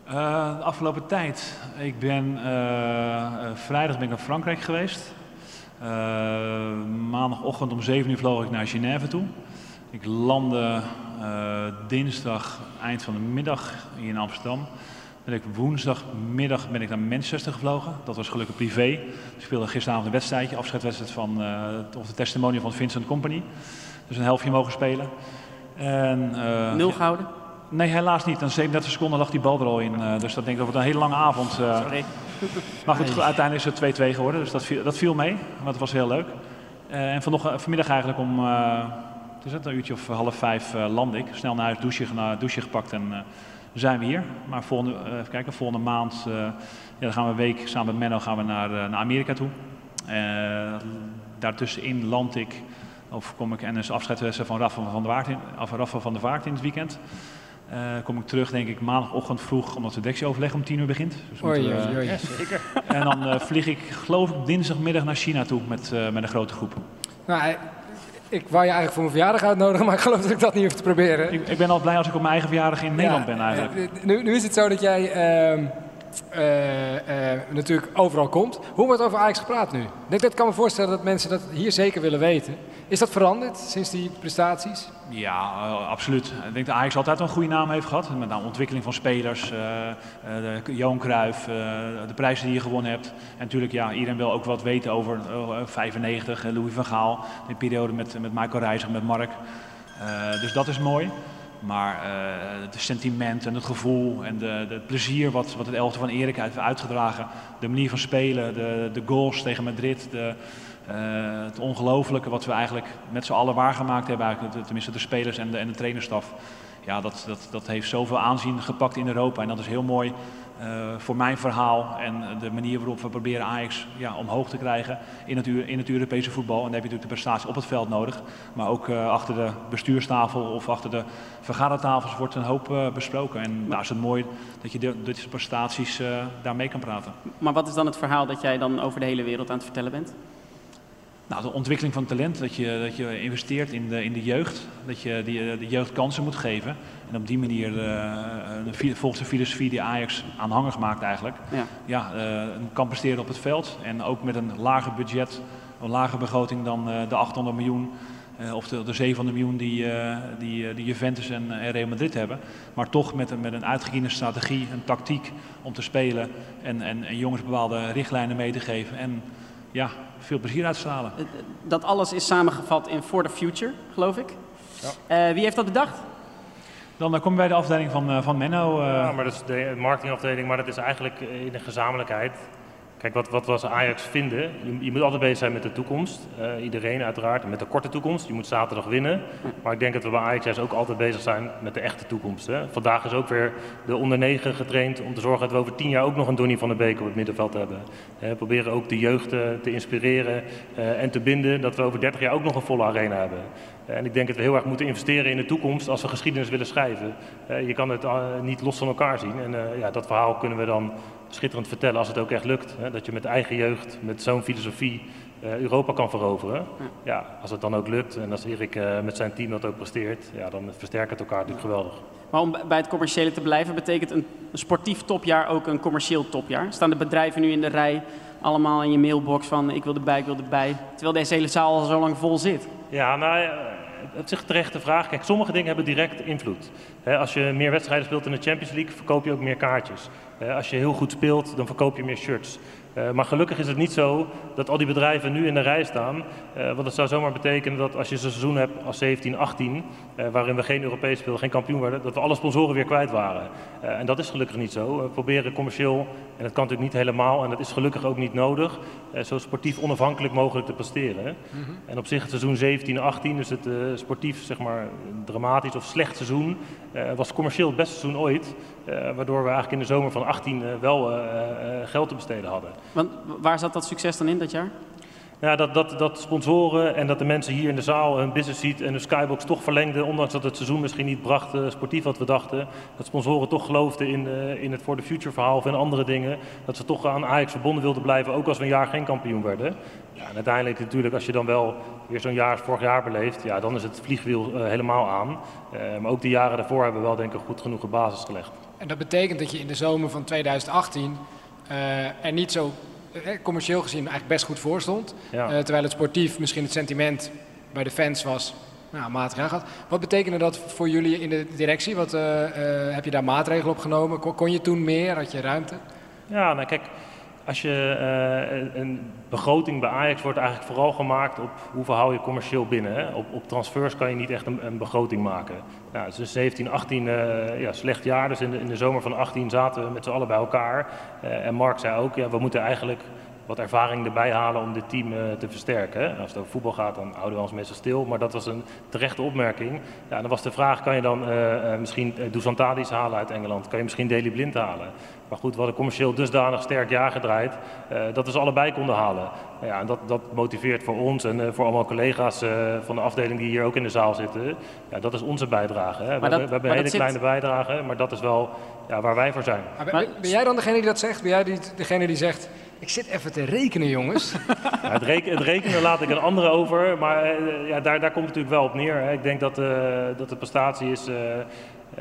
Eh, de afgelopen tijd, ik ben eh, eh, vrijdag ben ik naar Frankrijk geweest. Eh, maandagochtend om 7 uur vloog ik naar Genève toe. Ik landde eh, dinsdag eind van de middag hier in Amsterdam. Ben ik woensdagmiddag ben ik naar Manchester gevlogen. Dat was gelukkig privé. Ik speelde gisteravond een wedstrijdje, afscheidswedstrijd van eh, of de testimonial van Vincent Company. Dus een helftje mogen spelen. En, Nul gehouden? Nee, helaas niet. Na 37 seconden lag die bal er al in. dus dat denk ik dat wordt een hele lange avond. Sorry. Maar goed, uiteindelijk is het 2-2 geworden. Dus dat viel, dat viel mee. Maar het was heel leuk. Eh, en vanochtend, vanmiddag eigenlijk om eh, het een uurtje of half vijf eh, land ik. Snel naar huis, douche, naar, douche gepakt en eh, zijn we hier. Maar volgende, eh, even kijken, volgende maand eh, ja, dan gaan we een week samen met Menno gaan we naar, eh, naar Amerika toe. Eh, daartussenin land ik, of kom ik en is afscheidswedstrijd van Rafa van, de Waard in, af Rafa van der Vaart in het weekend. Eh, kom ik terug, denk ik, maandagochtend vroeg, omdat de directieoverleg om tien uur begint. Dus eh. Ja, zeker. en dan eh, vlieg ik, geloof ik, dinsdagmiddag naar China toe met, met een grote groep. Nou, ik wou je eigenlijk voor mijn verjaardag uitnodigen, maar ik geloof dat ik dat niet hoef te proberen. Ik, ik ben al blij als ik op mijn eigen verjaardag in Nederland Ja, ben eigenlijk. Nu, nu is het zo dat jij ehm, eh, eh, natuurlijk overal komt. Hoe wordt over Ajax gepraat nu? Ik, ik kan me voorstellen dat mensen dat hier zeker willen weten. Is dat veranderd sinds die prestaties? Ja, eh, absoluut. Ik denk dat Ajax altijd een goede naam heeft gehad. Met name ontwikkeling van spelers, de Johan Cruijff, de prijzen die je gewonnen hebt. En natuurlijk, ja, iedereen wil ook wat weten over eh, 95, eh, Louis van Gaal. De periode met, met Michael Reiziger, met Mark. Dus dat is mooi. Maar het sentiment en het gevoel en de, de het plezier wat, wat het elftal van Erik heeft uitgedragen. De manier van spelen, de, de goals tegen Madrid, de, het ongelofelijke wat we eigenlijk met z'n allen waargemaakt hebben. Eigenlijk, tenminste de spelers en de, en de trainerstaf. Ja, dat, dat, dat heeft zoveel aanzien gepakt in Europa. En dat is heel mooi eh, voor mijn verhaal en de manier waarop we proberen Ajax ja, omhoog te krijgen in het, in het Europese voetbal. En dan heb je natuurlijk de prestatie op het veld nodig. Maar ook eh, achter de bestuurstafel of achter de vergadertafels wordt een hoop eh, besproken. En daar is het mooi dat je de, deze prestaties eh, daar mee kan praten. Maar wat is dan het verhaal dat jij dan over de hele wereld aan het vertellen bent? Nou, de ontwikkeling van talent, dat je, dat je investeert in de, in de jeugd, dat je die, de jeugd kansen moet geven. En op die manier, eh, de fi- volgens de filosofie die Ajax aanhangig maakt eigenlijk, Ja. ja, eh, kan presteren op het veld. En ook met een lager budget, een lage begroting dan eh, de 800 miljoen eh, of de, de 700 miljoen die, eh, die, eh, die Juventus en, en Real Madrid hebben. Maar toch met een, met een uitgekiende strategie, een tactiek om te spelen en, en, en jongens bepaalde richtlijnen mee te geven. En ja, veel plezier uitstralen. Dat alles is samengevat in For the Future, geloof ik. Eh, wie heeft dat bedacht? Dan eh, komen wij bij de afdeling van, eh, van Menno. eh, Ja, maar dat is de marketingafdeling, maar dat is eigenlijk eh, in de gezamenlijkheid. Kijk, wat, wat we als Ajax vinden, je, je moet altijd bezig zijn met de toekomst. Eh, iedereen uiteraard, met de korte toekomst. Je moet zaterdag winnen. Maar ik denk dat we bij Ajax ook altijd bezig zijn met de echte toekomst. Hè. Vandaag is ook weer de onder negen getraind om te zorgen dat we over tien jaar ook nog een Donny van der Beek op het middenveld hebben. We proberen ook de jeugd eh, te inspireren eh, en te binden dat we over 30 jaar ook nog een volle arena hebben. En ik denk dat we heel erg moeten investeren in de toekomst als we geschiedenis willen schrijven. Eh, je kan het eh, niet los van elkaar zien. En eh, ja, dat verhaal kunnen we dan schitterend vertellen als het ook echt lukt. Dat je met eigen jeugd, met zo'n filosofie, Europa kan veroveren. Ja. als het dan ook lukt en als Erik met zijn team dat ook presteert, ja, dan versterkt het elkaar natuurlijk geweldig. Maar om bij het commerciële te blijven, betekent een, een sportief topjaar ook een commercieel topjaar? Staan de bedrijven nu in de rij allemaal in je mailbox van ik wil erbij, ik wil erbij, terwijl deze hele zaal al zo lang vol zit? Ja, nou, ja, het is een terechte vraag. Kijk, sommige dingen hebben direct invloed. Als je meer wedstrijden speelt in de Champions League, verkoop je ook meer kaartjes. Als je heel goed speelt, dan verkoop je meer shirts. Eh, maar gelukkig is het niet zo dat al die bedrijven nu in de rij staan. Eh, want dat zou zomaar betekenen dat als je zo'n seizoen hebt als 17, 18, eh, waarin we geen Europees speelden, geen kampioen werden, dat we alle sponsoren weer kwijt waren. En dat is gelukkig niet zo. We proberen commercieel, en dat kan natuurlijk niet helemaal, en dat is gelukkig ook niet nodig, zo sportief onafhankelijk mogelijk te presteren. hè. En op zich het seizoen 17, 18, dus het sportief zeg maar dramatisch of slecht seizoen, was commercieel het beste seizoen ooit. Eh, waardoor we eigenlijk in de zomer van 18 eh, wel eh, geld te besteden hadden. Want waar zat dat succes dan in dat jaar? Ja, dat, dat, dat sponsoren en dat de mensen hier in de zaal hun business seat en de skybox toch verlengden, ondanks dat het seizoen misschien niet bracht sportief wat we dachten. Dat sponsoren toch geloofden in, in het For the Future verhaal of in andere dingen. Dat ze toch aan Ajax verbonden wilden blijven, ook als we een jaar geen kampioen werden. Ja, en uiteindelijk natuurlijk, als je dan wel weer zo'n jaar als vorig jaar beleeft, ja, dan is het vliegwiel helemaal aan. Maar ook de jaren daarvoor hebben we wel denk ik een goed genoeg basis gelegd. En dat betekent dat je in de zomer van 2018 eh, er niet zo eh, commercieel gezien eigenlijk best goed voor stond. Ja. Eh, terwijl het sportief misschien het sentiment bij de fans was nou, matig. Wat betekende dat voor jullie in de directie? Wat, eh, eh, heb je daar maatregelen op genomen? Kon, kon je toen meer? Had je ruimte? Ja, nou kijk, als je eh, een- een begroting bij Ajax wordt eigenlijk vooral gemaakt op hoeveel hou je commercieel binnen. Hè? Op, op transfers kan je niet echt een, een begroting maken. Nou, het is dus 17, 18 eh, ja, slecht jaar. Dus in de, in de zomer van 18 zaten we met z'n allen bij elkaar. Eh, en Mark zei ook, ja, we moeten eigenlijk wat ervaring erbij halen om dit team eh, te versterken. Als het over voetbal gaat, dan houden we ons meestal stil. Maar dat was een terechte opmerking. Ja, dan was de vraag, kan je dan eh, misschien Dusan halen uit Engeland? Kan je misschien Daley Blind halen? Maar goed, we hadden commercieel dusdanig sterk jaar gedraaid, dat we ze allebei konden halen. Ja, en dat, dat motiveert voor ons en eh, voor allemaal collega's eh, van de afdeling die hier ook in de zaal zitten. Ja, dat is onze bijdrage. Hè. We, dat- we hebben een hele zit- kleine bijdrage, maar dat is wel ja, waar wij voor zijn. Maar ben, ben jij dan degene die dat zegt? Ben jij die, degene die zegt, ik zit even te rekenen jongens? Ja, het, reken- het rekenen laat ik een andere over, maar eh, ja, daar, daar komt het natuurlijk wel op neer. Hè. Ik denk dat, eh, dat de prestatie is.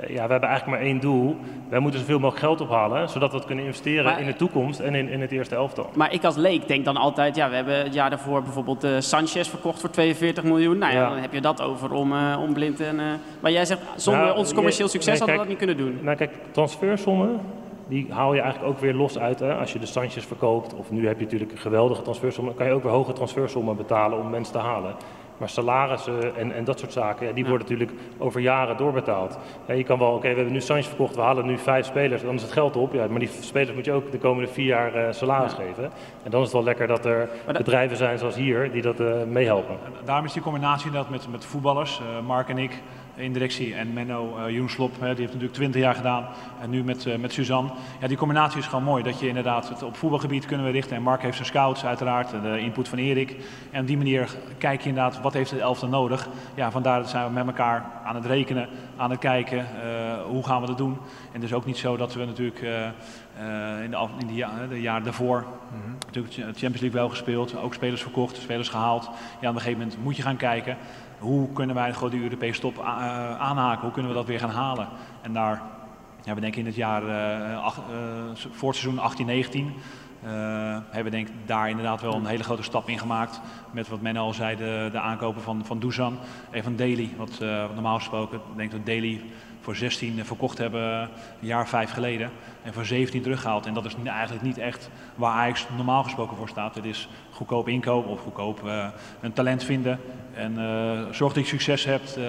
Ja, we hebben eigenlijk maar één doel. Wij moeten zoveel mogelijk geld ophalen, zodat we het kunnen investeren Maar- in de toekomst en in, in het eerste elftal. Maar ik als leek denk dan altijd, ja, we hebben het jaar daarvoor bijvoorbeeld eh, Sanchez verkocht voor 42 miljoen. Nou ja, Ja. dan heb je dat over om, eh, om blind en... eh, maar jij zegt, zonder Nou, ons je- commercieel succes nee, hadden we dat niet kunnen doen. Nou kijk, transfersommen, die haal je eigenlijk ook weer los uit. Hè? Als je de Sanchez verkoopt, of nu heb je natuurlijk een geweldige transfersommen, kan je ook weer hoge transfersommen betalen om mensen te halen. Maar salarissen en, en dat soort zaken, ja, die worden natuurlijk over jaren doorbetaald. Ja, je kan wel, oké, we hebben nu Sanchez verkocht, we halen nu vijf spelers, dan is het geld op. Ja, maar die spelers moet je ook de komende vier jaar eh, salaris geven. En dan is het wel lekker dat er bedrijven zijn zoals hier die dat eh, meehelpen. Daarom is die combinatie inderdaad met, met voetballers, eh, Mark en ik in directie en Menno uh, Jeroen Slop, hè, die heeft natuurlijk 20 jaar gedaan en nu met, uh, met Suzanne. Ja, die combinatie is gewoon mooi, dat je inderdaad het op voetbalgebied kunnen we richten en Mark heeft zijn scouts uiteraard, de input van Erik. En op die manier kijk je inderdaad, wat heeft het elftal nodig? Ja, vandaar dat zijn we met elkaar aan het rekenen, aan het kijken, uh, hoe gaan we dat doen? En het is ook niet zo dat we natuurlijk uh, in, de, in de, ja, de jaren daarvoor mm-hmm. natuurlijk Champions League wel gespeeld, ook spelers verkocht, spelers gehaald. Ja, op een gegeven moment moet je gaan kijken, hoe kunnen wij gewoon die Europese top aanhaken? Hoe kunnen we dat weer gaan halen? En daar, ja, we denken in het jaar, ach, uh, voor het seizoen 18, 19, uh, hebben we denk ik daar inderdaad wel een hele grote stap in gemaakt. Met wat men al zei, de, de aankopen van, van Dusan en van Daly. Wat normaal gesproken, ik denk dat Daly voor 16 verkocht hebben een jaar vijf geleden. En voor 17 teruggehaald. En dat is eigenlijk niet echt waar Ajax normaal gesproken voor staat. Het is goedkoop inkoop of goedkoop uh, een talent vinden. En uh, zorg dat je succes hebt, uh,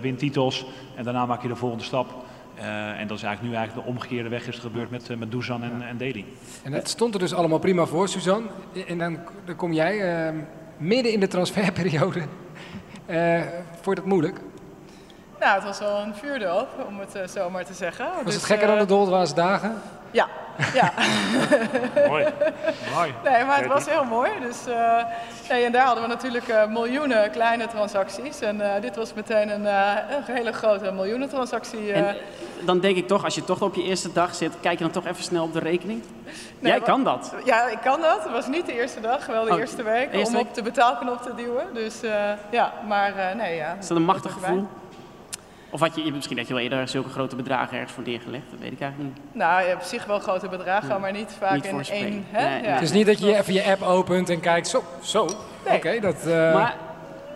win titels. En daarna maak je de volgende stap. Uh, en dat is eigenlijk nu eigenlijk de omgekeerde weg is gebeurd met, uh, met Dusan en, en Daly. En dat stond er dus allemaal prima voor, Suzanne. En dan, dan kom jij uh, midden in de transferperiode. vond je dat moeilijk? Nou, het was wel een vuurdoop, om het uh, zo maar te zeggen. Was dus, het gekker dan de Dolderwaarse dagen? Ja, ja. mooi. mooi. Nee, maar het was heel mooi. Dus, uh, nee, en daar hadden we natuurlijk uh, miljoenen kleine transacties. En uh, dit was meteen een, een hele grote miljoenentransactie. En dan denk ik toch, als je toch op je eerste dag zit, kijk je dan toch even snel op de rekening? Nee, Jij kan dat. Ja, ik kan dat. Het was niet de eerste dag, wel de Oh, eerste week. eerste om week? op de betaalknop te duwen. Dus ja, maar nee, ja. Is dat een machtig gevoel? Of had je, misschien had je wel eerder zulke grote bedragen ergens voor neergelegd, dat weet ik eigenlijk niet. Nou, je hebt op zich wel grote bedragen, Ja. maar niet vaak Niet in voor één. Hè? Nee, ja. nee. Het is niet dat je even je app opent en kijkt, zo, zo. Nee. Oké, dat... eh, Maar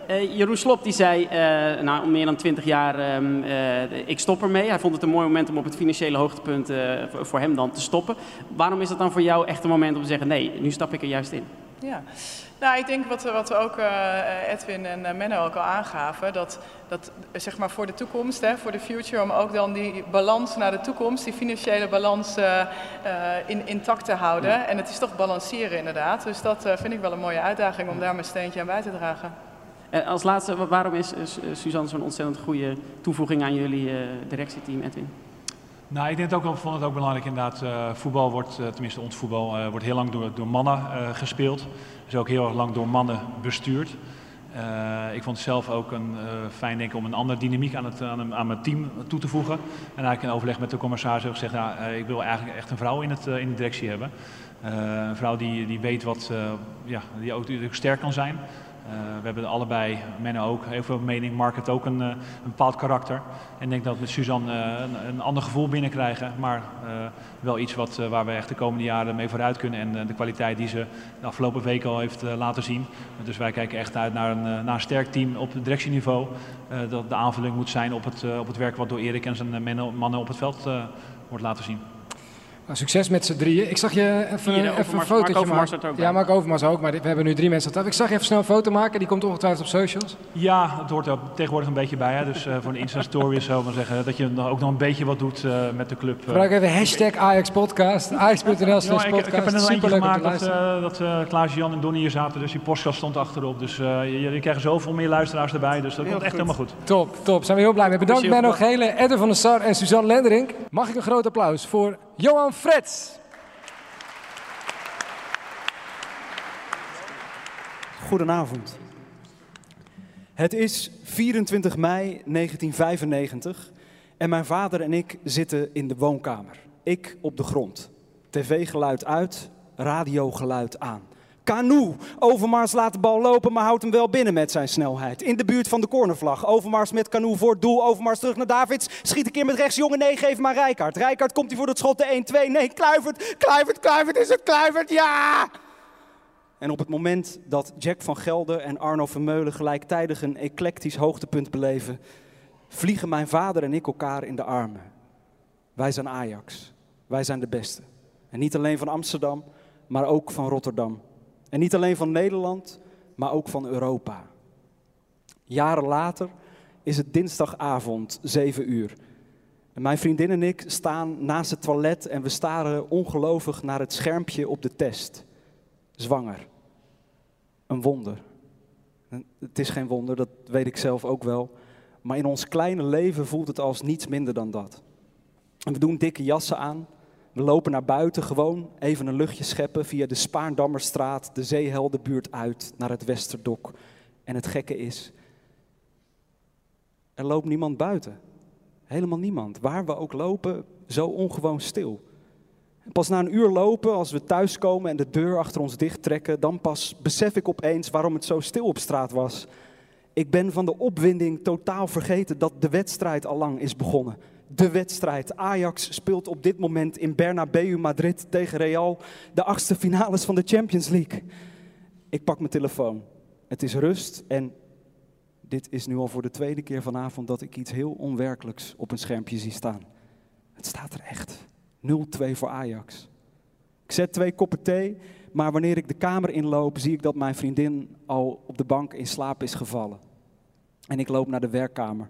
eh, Jeroen Slop die zei, eh na meer dan twintig jaar, ehm, eh, ik stop ermee. Hij vond het een mooi moment om op het financiële hoogtepunt eh, voor- voor hem dan te stoppen. Waarom is dat dan voor jou echt een moment om te zeggen, nee, nu stap ik er juist in? Ja, nou ik denk wat, wat we ook eh, Edwin en eh, Menno ook al aangaven, dat, dat eh, zeg maar voor de toekomst, hè, voor de future, om ook dan die balans naar de toekomst, die financiële balans eh, eh, in, intact te houden. En het is toch balanceren inderdaad, dus dat eh, vind ik wel een mooie uitdaging om daar mijn steentje aan bij te dragen. En als laatste, wa- waarom is eh, Su- Suzanne zo'n ontzettend goede toevoeging aan jullie eh, directieteam, Edwin? Nou, ik denk het ook, vond het ook belangrijk inderdaad. eh, voetbal wordt, eh, tenminste ons voetbal, eh, wordt heel lang door, door mannen eh, gespeeld. Is ook heel erg lang door mannen bestuurd. Eh, ik vond het zelf ook een, eh, fijn denk ik, om een andere dynamiek aan, het, aan, mijn team toe te voegen. En eigenlijk in overleg met de commissaris heb ik gezegd, nou, eh, ik wil eigenlijk echt een vrouw in, het, in de directie hebben. Een vrouw die, die weet wat, ja, die ook, die ook sterk kan zijn. Eh, we hebben allebei, Menno ook, heel veel mening. Mark ook een, eh, een bepaald karakter. En ik denk dat we met Suzanne eh, een, ander gevoel binnenkrijgen. Maar wel iets wat, waar we echt de komende jaren mee vooruit kunnen. En de kwaliteit die ze de afgelopen weken al heeft laten zien. Dus wij kijken echt uit naar een, naar sterk team op directieniveau. Eh, dat de aanvulling moet zijn op het, op het werk wat door Erik en zijn mannen op het veld wordt laten zien. Nou, succes met z'n drieën. Ik zag je even, Hier, even een Mark fotootje Overmars maken. ook ja. Mark Overmars ook, maar we hebben nu drie mensen aan tafel. Ik zag je even snel een foto maken, die komt ongetwijfeld op socials. Ja, het hoort er tegenwoordig een beetje bij. Hè? Dus eh, voor een Insta-story of zo maar zeggen. Dat je ook nog een beetje wat doet eh, met de club. eh. Gebruik even hashtag Ajax Podcast, ajax.nl Ja, slash ik, ik heb er podcast. net een eentje te gemaakt dat, eh, dat Klaas, Jan en Donnie hier zaten. Dus die podcast stond achterop. Dus eh, je, je krijgt zoveel meer luisteraars erbij. Dus dat Heel komt echt goed. helemaal goed. Top, top. Zijn we heel blij mee. Bedankt Menno Gele, Edwin van der Sar en Suzanne Lenderink. Mag ik een groot applaus voor Johan Frets. goedenavond. Het is 24 mei 1995 en mijn vader en ik zitten in de woonkamer. Ik op de grond. TV-geluid uit, radiogeluid aan. Canoe. Overmars laat de bal lopen, maar houdt hem wel binnen met zijn snelheid. In de buurt van de cornervlag. Overmars met Canoe voor het doel. Overmars terug naar Davids. Schiet een keer met rechts. Jongen, nee, geef maar Rijkaard. Rijkaard komt hij voor het schot. De 1-2. Nee, Kluivert. Kluivert, Kluivert. Is het Kluivert? Ja! En op het moment dat Jack van Gelder en Arno Vermeulen gelijktijdig een eclectisch hoogtepunt beleven, vliegen mijn vader en ik elkaar in de armen. Wij zijn Ajax. Wij zijn de beste. En niet alleen van Amsterdam, maar ook van Rotterdam. En niet alleen van Nederland, maar ook van Europa. Jaren later is het dinsdagavond, 7 uur. En mijn vriendin en ik staan naast het toilet en we staren ongelovig naar het schermpje op de test. Zwanger. Een wonder. Het is geen wonder, dat weet ik zelf ook wel. Maar in ons kleine leven voelt het als niets minder dan dat. En we doen dikke jassen aan. We lopen naar buiten, gewoon even een luchtje scheppen via de Spaarndammerstraat, de Zeeheldenbuurt uit naar het Westerdok. En het gekke is, er loopt niemand buiten. Helemaal niemand. Waar we ook lopen, zo ongewoon stil. Pas na een uur lopen, als we thuiskomen en de deur achter ons dicht trekken, dan pas besef ik opeens waarom het zo stil op straat was. Ik ben van de opwinding totaal vergeten dat de wedstrijd al lang is begonnen. De wedstrijd. Ajax speelt op dit moment in Bernabeu Madrid tegen Real de achtste finales van de Champions League. Ik pak mijn telefoon. Het is rust en dit is nu al voor de tweede keer vanavond dat ik iets heel onwerkelijks op een schermpje zie staan. Het staat er echt. 0-2 voor Ajax. Ik zet twee koppen thee, maar wanneer ik de kamer inloop, zie ik dat mijn vriendin al op de bank in slaap is gevallen. En ik loop naar de werkkamer.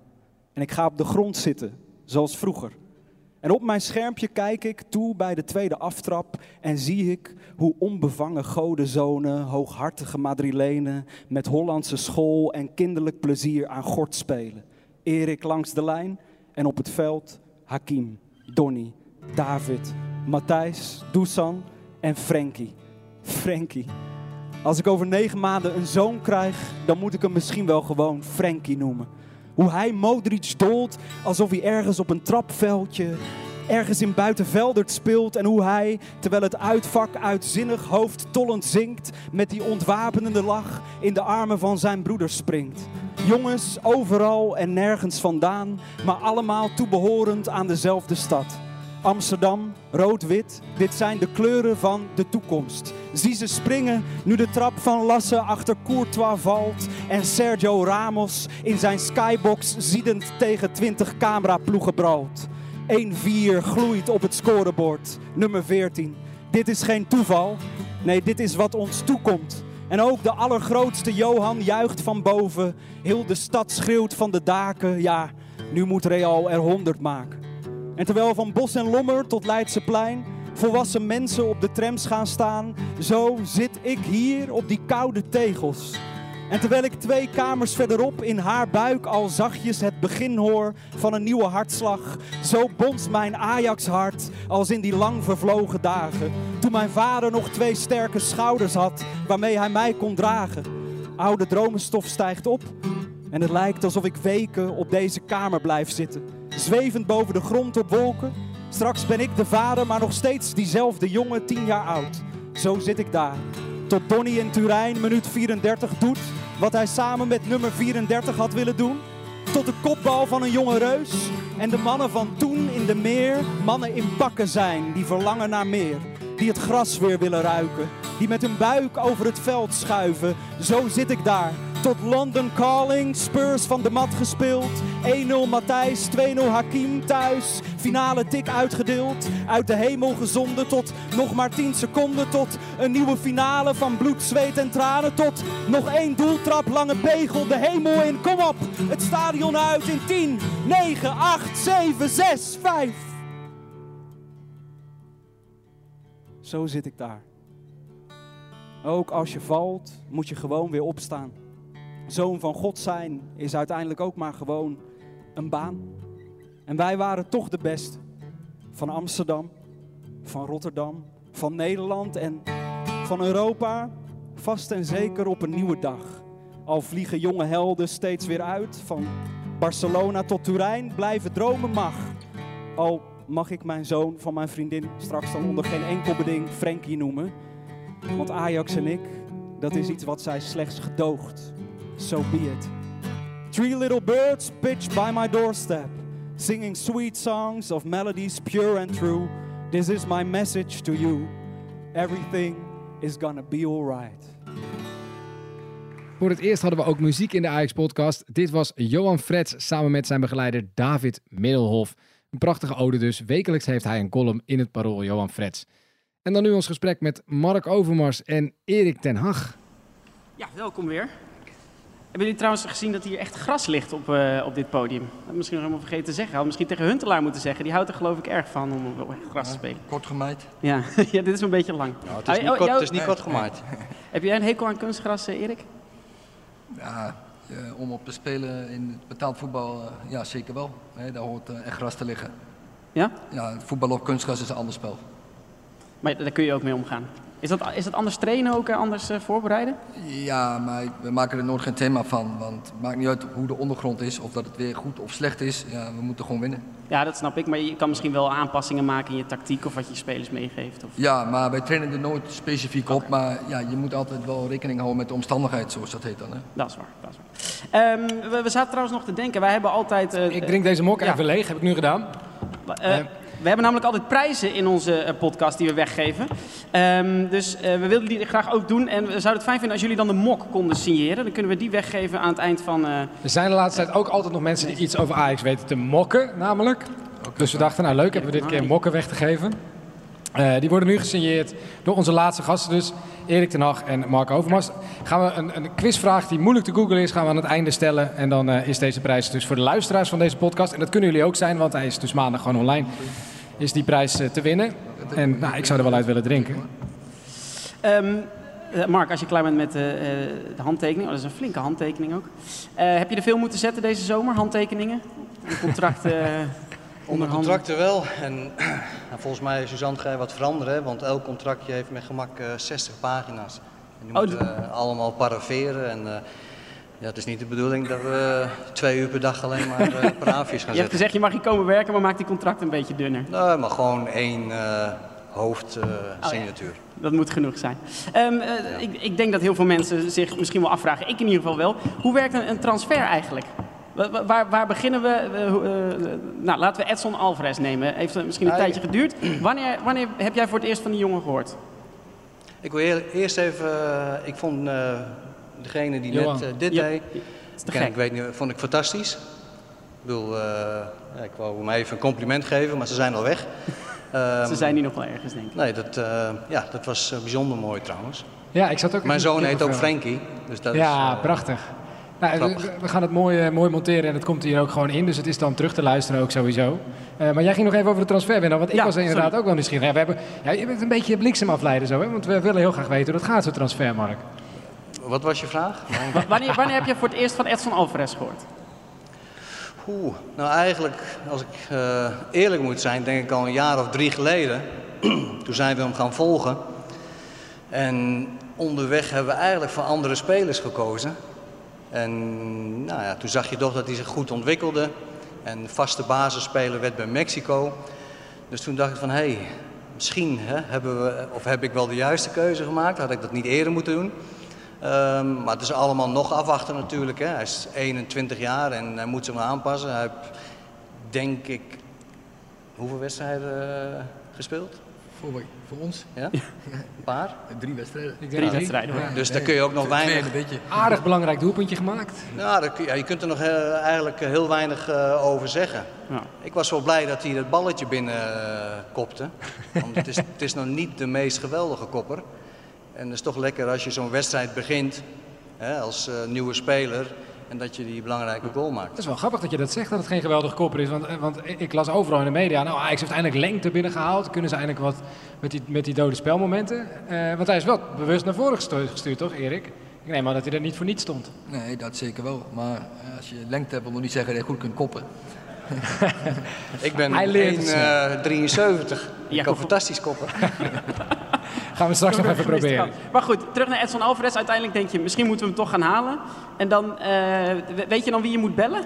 En ik ga op de grond zitten, zoals vroeger. En op mijn schermpje kijk ik toe bij de tweede aftrap en zie ik hoe onbevangen godenzonen, hooghartige Madrilenen met Hollandse school en kinderlijk plezier aan gort spelen. Erik langs de lijn en op het veld Hakim, Donny, David, Matthijs, Dusan en Frenkie. Frenkie. Als ik over negen maanden een zoon krijg, dan moet ik hem misschien wel gewoon Frenkie noemen. Hoe hij Modric dolt alsof hij ergens op een trapveldje, ergens in Buitenveldert speelt. En hoe hij, terwijl het uitvak uitzinnig hoofdtollend zingt, met die ontwapenende lach in de armen van zijn broeder springt. Jongens overal en nergens vandaan, maar allemaal toebehorend aan dezelfde stad. Amsterdam, rood-wit, dit zijn de kleuren van de toekomst. Zie ze springen nu de trap van Lasse achter Courtois valt en Sergio Ramos in zijn skybox ziedend tegen 20 cameraploegen bralt. 1-4 gloeit op het scorebord, nummer 14. Dit is geen toeval, nee dit is wat ons toekomt. En ook de allergrootste Johan juicht van boven. Heel de stad schreeuwt van de daken. Ja, nu moet Real er 100 maken. En terwijl van Bos en Lommer tot Leidseplein volwassen mensen op de trams gaan staan, zo zit ik hier op die koude tegels. En terwijl ik twee kamers verderop in haar buik al zachtjes het begin hoor van een nieuwe hartslag, zo bonst mijn Ajax-hart als in die lang vervlogen dagen. Toen mijn vader nog twee sterke schouders had waarmee hij mij kon dragen. Oude dromenstof stijgt op en het lijkt alsof ik weken op deze kamer blijf zitten. Zwevend boven de grond op wolken. Straks ben ik de vader, maar nog steeds diezelfde jongen, tien jaar oud. Zo zit ik daar. Tot Donny in Turijn, minuut 34, doet wat hij samen met nummer 34 had willen doen. Tot de kopbal van een jonge reus. En de mannen van toen in de meer mannen in pakken zijn die verlangen naar meer. Die het gras weer willen ruiken. Die met hun buik over het veld schuiven. Zo zit ik daar. Tot London Calling, Spurs van de mat gespeeld. 1-0 Matthijs, 2-0 Hakim thuis. Finale tik uitgedeeld. Uit de hemel gezonden tot nog maar 10 seconden. Tot een nieuwe finale van bloed, zweet en tranen. Tot nog één doeltrap, lange pegel, de hemel in. Kom op, het stadion uit in 10, 9, 8, 7, 6, 5. Zo zit ik daar. Ook als je valt, moet je gewoon weer opstaan. Zoon van God zijn is uiteindelijk ook maar gewoon een baan. En wij waren toch de beste. Van Amsterdam, van Rotterdam, van Nederland en van Europa. vast en zeker op een nieuwe dag. Al vliegen jonge helden steeds weer uit, van Barcelona tot Turijn, blijven dromen mag. Al mag ik mijn zoon van mijn vriendin straks dan onder geen enkel beding Frankie noemen. Want Ajax en ik, dat is iets wat zij slechts gedoogt. So be it. Three little birds pitched by my doorstep, singing sweet songs of melodies pure and true. This is my message to you. Everything is gonna be alright. Voor het eerst hadden we ook muziek in de Ajax-podcast. Dit was Johan Frets samen met zijn begeleider David Middelhof. Een prachtige ode dus. Wekelijks heeft hij een column in het parool Johan Frets. En dan nu ons gesprek met Mark Overmars en Erik ten Hag. Ja, welkom weer. Hebben jullie trouwens gezien dat hier echt gras ligt op, eh, op dit podium? Dat heb misschien nog helemaal vergeten te zeggen. Had misschien tegen Huntelaar moeten zeggen. Die houdt er geloof ik erg van om op gras te spelen. Kort gemaaid. Ja, ja dit is een beetje lang. Nou, het is niet oh, kort- het is niet kort gemaaid. Heb jij een hekel aan kunstgras, eh, Erik? Ja, eh, om op te spelen in betaald voetbal, eh, ja zeker wel. Hè, daar hoort eh, echt gras te liggen. Ja? Ja, voetbal op kunstgras is een ander spel. Maar daar kun je ook mee omgaan. Is dat, is dat anders trainen ook, eh, anders eh, voorbereiden? Ja, maar we maken er nooit geen thema van. Want het maakt niet uit hoe de ondergrond is, of dat het weer goed of slecht is. Ja, we moeten gewoon winnen. Ja, dat snap ik. Maar je kan misschien wel aanpassingen maken in je tactiek of wat je je spelers meegeeft. Of... Ja, maar wij trainen er nooit specifiek op. Maar ja, je moet altijd wel rekening houden met de omstandigheid, zoals dat heet dan. Hè. Dat is waar, dat is waar. Ehm, we, we zaten trouwens nog te denken, wij hebben altijd... eh, Ik drink deze mok ja. even leeg, heb ik nu gedaan. Eh, we hebben namelijk altijd prijzen in onze eh, podcast die we weggeven. Ehm, dus eh, we wilden die graag ook doen. En we zouden het fijn vinden als jullie dan de mok konden signeren. Dan kunnen we die weggeven aan het eind van... eh, Er zijn de laatste tijd ook altijd nog mensen die iets over Ajax weten te mokken, namelijk. Dus we dachten, nou leuk, hebben we dit keer mokken weg te geven. Die worden nu gesigneerd door onze laatste gasten, dus Erik ten Hag en Mark Overmars. Gaan we een, een quizvraag die moeilijk te googlen is, gaan we aan het einde stellen. En dan is deze prijs dus voor de luisteraars van deze podcast. En dat kunnen jullie ook zijn, want hij is dus maandag gewoon online. Is die prijs eh, te winnen. En nou, ik zou er wel uit willen drinken. Ehm, eh, Mark, als je klaar bent met eh, eh, de handtekening, oh, dat is een flinke handtekening ook. Eh, heb je er veel moeten zetten deze zomer, handtekeningen? Een contract eh Onder onderhandelen? contracten wel. En nou, volgens mij, Suzanne, ga je wat veranderen. hè, Want elk contractje heeft met gemak eh, 60 pagina's. En die Oh, moeten allemaal paraveren. En, eh, ja, het is niet de bedoeling dat we twee uur per dag alleen maar eh paraafjes gaan Je hebt gezegd, je mag hier komen werken, maar maak die contract een beetje dunner. Nee, maar gewoon één eh hoofdsignatuur. Dat moet genoeg zijn. Ehm, eh, ik, ik denk dat heel veel mensen zich misschien wel afvragen, ik in ieder geval wel, hoe werkt een, een transfer eigenlijk? Wa- wa- Waar, waar beginnen we? Eh, eh, nou, laten we Edson Alvarez nemen. Heeft het misschien een tijdje geduurd. Wanneer, wanneer heb jij voor het eerst van die jongen gehoord? Ik wil eer- eerst even, eh, ik vond eh, degene die Johan. net eh, dit Ja, deed, ken ik weet niet, vond ik fantastisch. Ik bedoel, eh, ik wou hem even een compliment geven, maar ze zijn al weg. Ze zijn hier nog wel ergens, denk ik. Nee, dat, eh, ja, dat was bijzonder mooi trouwens. Ja, ik zat ook Mijn zoon heet ook. Frankie, dus dat ja, is... eh, prachtig. Nou, we, gaan het mooi, mooi monteren en het komt hier ook gewoon in. Dus het is dan terug te luisteren ook sowieso. Maar jij ging nog even over de transfer winnen, want ik Ja, was inderdaad sorry. ook wel nieuwsgierig. Ja, we hebben, ja, je bent een beetje bliksem afleiden zo, hè? want we willen heel graag weten hoe dat gaat, zo'n transfer, Mark. Wat was je vraag? Wa- Wanneer, wanneer heb je voor het eerst van Edson Alvarez gehoord? Oeh, nou eigenlijk, als ik eh, eerlijk moet zijn, denk ik al een jaar of drie geleden. Toen zijn we hem gaan volgen. En onderweg hebben we eigenlijk voor andere spelers gekozen. En nou ja, toen zag je toch dat hij zich goed ontwikkelde. En vaste basisspeler werd bij Mexico. Dus toen dacht ik van, hé, hey, misschien hè, hebben we, of heb ik wel de juiste keuze gemaakt. Had ik dat niet eerder moeten doen. Ehm, maar het is allemaal nog afwachten natuurlijk. Hè. Hij is 21 jaar en hij moet zich maar aanpassen. Hij heeft, denk ik, hoeveel wedstrijden eh, gespeeld? Voor, voor ons? Ja? Een paar? Drie wedstrijden. Drie wedstrijden, hoor. Dus daar kun je ook nog weinig... en een beetje. Aardig belangrijk doelpuntje gemaakt. Nou, ja, je kunt er nog eh, eigenlijk heel weinig eh, over zeggen. Ja. Ik was wel blij dat hij dat balletje binnen eh, kopte. Want het is, het is nog niet de meest geweldige kopper. En het is toch lekker als je zo'n wedstrijd begint hè, als eh, nieuwe speler en dat je die belangrijke goal maakt. Het is wel grappig dat je dat zegt, dat het geen geweldige kopper is. Want, eh, want ik las overal in de media, nou Ajax heeft eindelijk lengte binnengehaald. Kunnen ze eindelijk wat met die, met die dode spelmomenten? Eh, want hij is wel bewust naar voren gestuurd, gestuurd, toch Erik? Ik neem aan dat hij er niet voor niets stond. Nee, dat zeker wel. Maar als je lengte hebt, wil nog niet zeggen dat je goed kunt koppen. Ik ben Hij leert het 1,73. ik kan fantastisch koppen. Gaan we straks nog even proberen. Maar goed, terug naar Edson Alvarez. Uiteindelijk denk je, misschien moeten we hem toch gaan halen. En dan, eh, we- weet je dan wie je moet bellen?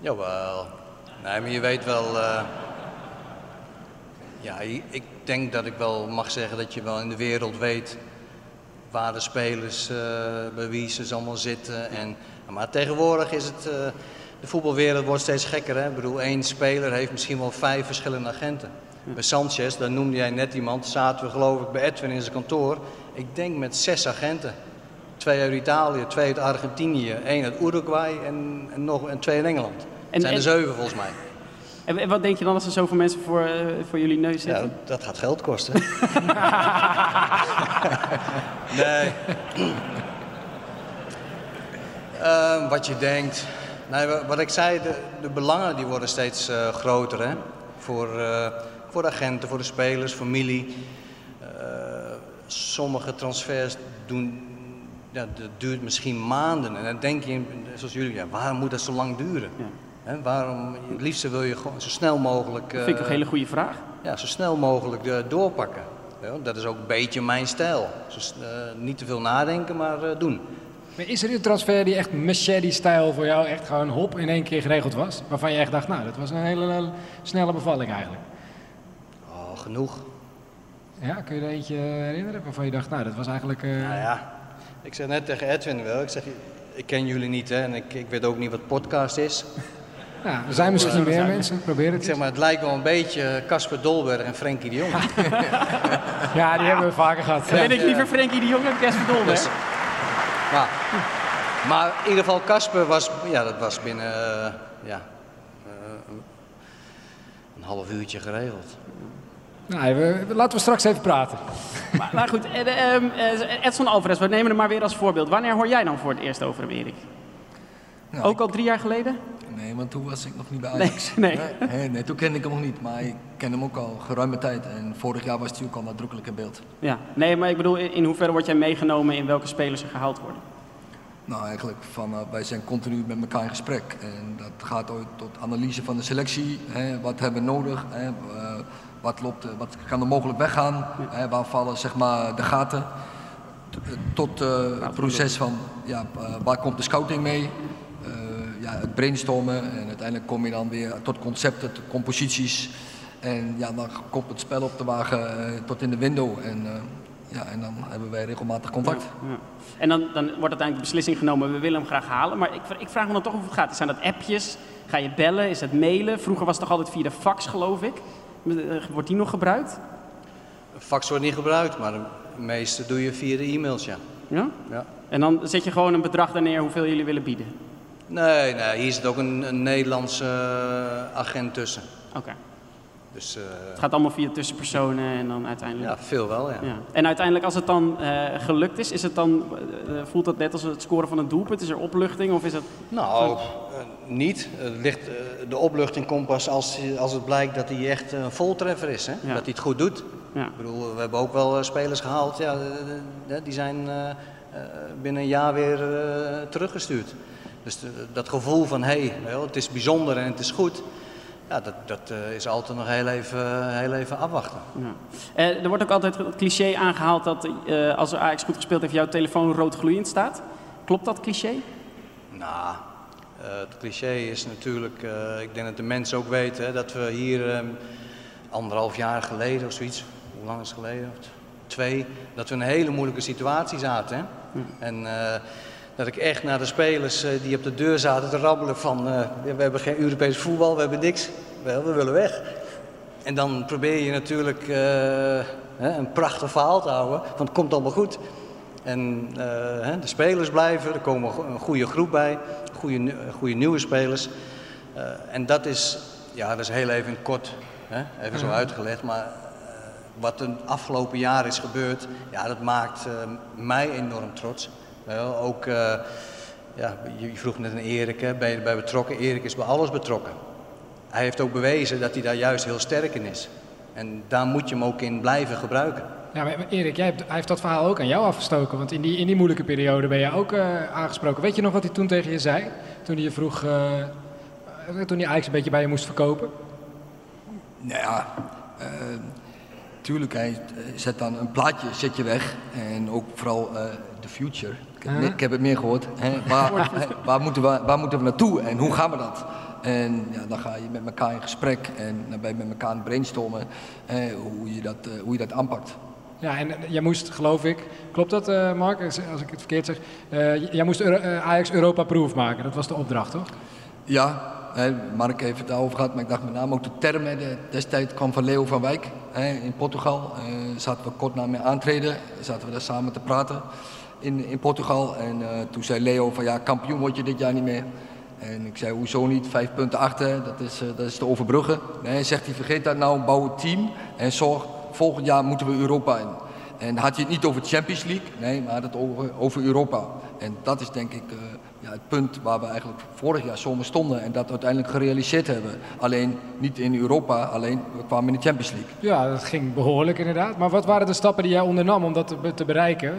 Jawel. Nee, maar je weet wel... eh, ja, ik denk dat ik wel mag zeggen dat je wel in de wereld weet waar de spelers, eh, bij wie ze allemaal zitten. En, maar tegenwoordig is het... de voetbalwereld wordt steeds gekker. Hè? Ik bedoel, één speler heeft misschien wel vijf verschillende agenten. Bij Sanchez, daar noemde jij net iemand, zaten we geloof ik bij Edwin in zijn kantoor. Ik denk met zes agenten. Twee uit Italië, twee uit Argentinië, één uit Uruguay en, en nog en twee in Engeland. En- Het zijn er en- zeven volgens mij. En wat denk je dan als er zoveel mensen voor, eh, voor jullie neus Ja, zitten? dat gaat geld kosten. nee. Ehm, wat je denkt. Nee, wa- wat ik zei, de, de belangen die worden steeds eh, groter. Hè? Voor, eh, voor de agenten, voor de spelers, familie. Eh, sommige transfers doen, ja, dat duurt misschien maanden. En dan denk je, zoals jullie, ja, waarom moet dat zo lang duren? Hè, waarom, het liefste wil je gewoon zo snel mogelijk... Dat vind ik een hele goede vraag. ja, zo snel mogelijk doorpakken. Ja, dat is ook een beetje mijn stijl. Niet te veel nadenken, maar doen. Maar is er een transfer die echt machete-stijl voor jou echt gewoon hop in één keer geregeld was? Waarvan je echt dacht, nou, dat was een hele snelle bevalling eigenlijk. Oh, genoeg. Ja, kun je er eentje herinneren waarvan je dacht, nou, dat was eigenlijk... eh, Nou ja, ik zeg net tegen Edwin wel, ik zeg, ik ken jullie niet hè, en ik, ik weet ook niet wat podcast is. Ja, er zijn misschien meer mensen, probeer het Ik zeg maar, het lijkt wel een beetje Casper Dolberg en Frenkie de Jong. Ja, die hebben we vaker gehad. Dan ben ik liever Frenkie de Jong dan Casper Dolberg. Dus, maar, maar in ieder geval, Casper was, ja, dat was binnen eh, ja, eh, een half uurtje geregeld. Nou, we- laten we straks even praten. Maar, maar goed, eh, ehm, eh, Edson Alvarez, we nemen hem maar weer als voorbeeld. Wanneer hoor jij dan voor het eerst over hem, Erik? Nou, Ook al drie jaar geleden? Nee, want toen was ik nog niet bij Nee, Ajax. nee. nee, nee, toen kende ik hem nog niet, maar ik ken hem ook al geruime tijd. En vorig jaar was hij ook al nadrukkelijk in beeld. Ja, nee, maar ik bedoel, in, hoeverre word jij meegenomen in welke spelers er gehaald worden? Nou, eigenlijk van, eh, wij zijn continu met elkaar in gesprek. En dat gaat ooit tot analyse van de selectie. Hè, wat hebben we nodig? Hè, eh, wat, loopt, eh, wat kan er mogelijk weggaan? Hè, waar vallen zeg maar, de gaten? T- Tot eh, het proces van ja, waar komt de scouting mee? Ja, het brainstormen. En uiteindelijk kom je dan weer tot concepten, tot composities. En ja, dan komt het spel op de wagen eh, tot in de window. En, eh, ja, en dan hebben wij regelmatig contact. Ja. En dan, dan wordt uiteindelijk de beslissing genomen, we willen hem graag halen. Maar ik, ik vraag me dan toch of het gaat. Zijn dat appjes? Ga je bellen? Is het mailen? Vroeger was het toch altijd via de fax, geloof ik. Eh, Wordt die nog gebruikt? Fax wordt niet gebruikt, maar de meeste doe je via de e-mails, ja. Ja? ja. En dan zet je gewoon een bedrag daar neer hoeveel jullie willen bieden. Nee, nee, hier zit ook een, een Nederlandse eh, agent tussen. Oké. Dus, eh, Het gaat allemaal via tussenpersonen en dan uiteindelijk... Ja, veel wel, ja. En uiteindelijk als het dan eh, gelukt is, is het dan, voelt dat net als het scoren van een doelpunt? Is er opluchting of is het... Nou, niet. Het ligt, de opluchting komt pas als, als het blijkt dat hij echt een voltreffer is. Hè? Dat hij het goed doet. Ja. Ik bedoel, we hebben ook wel spelers gehaald, ja, die zijn binnen een jaar weer teruggestuurd. Dus de- dat gevoel van, hé, hey, het is bijzonder en het is goed, ja, dat, dat eh, is altijd nog heel even, heel even afwachten. Ja. Eh, er wordt ook altijd het cliché aangehaald dat eh, als Ajax goed gespeeld heeft, jouw telefoon rood gloeiend staat. Klopt dat cliché? Nou, eh, het cliché is natuurlijk, eh, ik denk dat de mensen ook weten, hè, dat we hier eh, anderhalf jaar geleden of zoiets, hoe lang is het geleden? Twee, dat we in een hele moeilijke situatie zaten. Hè? En eh, dat ik echt naar de spelers eh, die op de deur zaten te rabbelen van, eh, we hebben geen Europees voetbal, we hebben niks, wel, we willen weg. En dan probeer je natuurlijk eh, hè, een prachtig verhaal te houden, van het komt allemaal goed. En hè, de spelers blijven, er komen een goede groep bij, goede, goede nieuwe spelers. En dat is, ja, dat is heel even kort, hè, even zo Mhm. uitgelegd, maar wat er afgelopen jaar is gebeurd, ja, dat maakt mij enorm trots. Ook, eh, ja, je je vroeg net aan Erik, hè, ben je erbij betrokken? Erik is bij alles betrokken. Hij heeft ook bewezen dat hij daar juist heel sterk in is. En daar moet je hem ook in blijven gebruiken. Ja, maar Erik, jij hebt, hij heeft dat verhaal ook aan jou afgestoken. Want in die, in die moeilijke periode ben je ook eh, aangesproken. Weet je nog wat hij toen tegen je zei? Toen hij je vroeg, eh, eh, toen die Ajax een beetje bij je moest verkopen? Nou ja, eh, tuurlijk, hij zet dan een plaatje zet je weg. En ook vooral eh the future. Ik heb, ik het meer gehoord. Hè? Waar, hè, waar, moeten we, waar moeten we naartoe en hoe gaan we dat? En ja, dan ga je met elkaar in gesprek en dan ben je met elkaar aan het brainstormen hè, hoe, je dat, eh, hoe je dat aanpakt. Ja, en eh, jij moest, geloof ik, klopt dat eh, Mark, als ik het verkeerd zeg, Eh, jij moest Euro- eh, Ajax Europa-proof maken, dat was de opdracht toch? Ja, hè, Mark heeft het daarover gehad, maar ik dacht met name ook de termen. De, destijds kwam van Leo van Wijk hè, in Portugal. Eh, zaten we kort na mijn aantreden, zaten we daar samen te praten in, in Portugal. En eh, toen zei Leo van ja, kampioen word je dit jaar niet meer. En ik zei hoezo niet, vijf punten achter, dat is, eh, dat is te overbruggen. Nee, zegt hij, vergeet dat nou, bouw het team en zorg, volgend jaar moeten we Europa in. En had je het niet over Champions League, nee, maar het over, over Europa. En dat is denk ik eh, ja, het punt waar we eigenlijk vorig jaar zomer stonden en dat uiteindelijk gerealiseerd hebben. Alleen niet in Europa, alleen we kwamen in de Champions League. Ja, dat ging behoorlijk inderdaad. Maar wat waren de stappen die jij ondernam om dat te bereiken?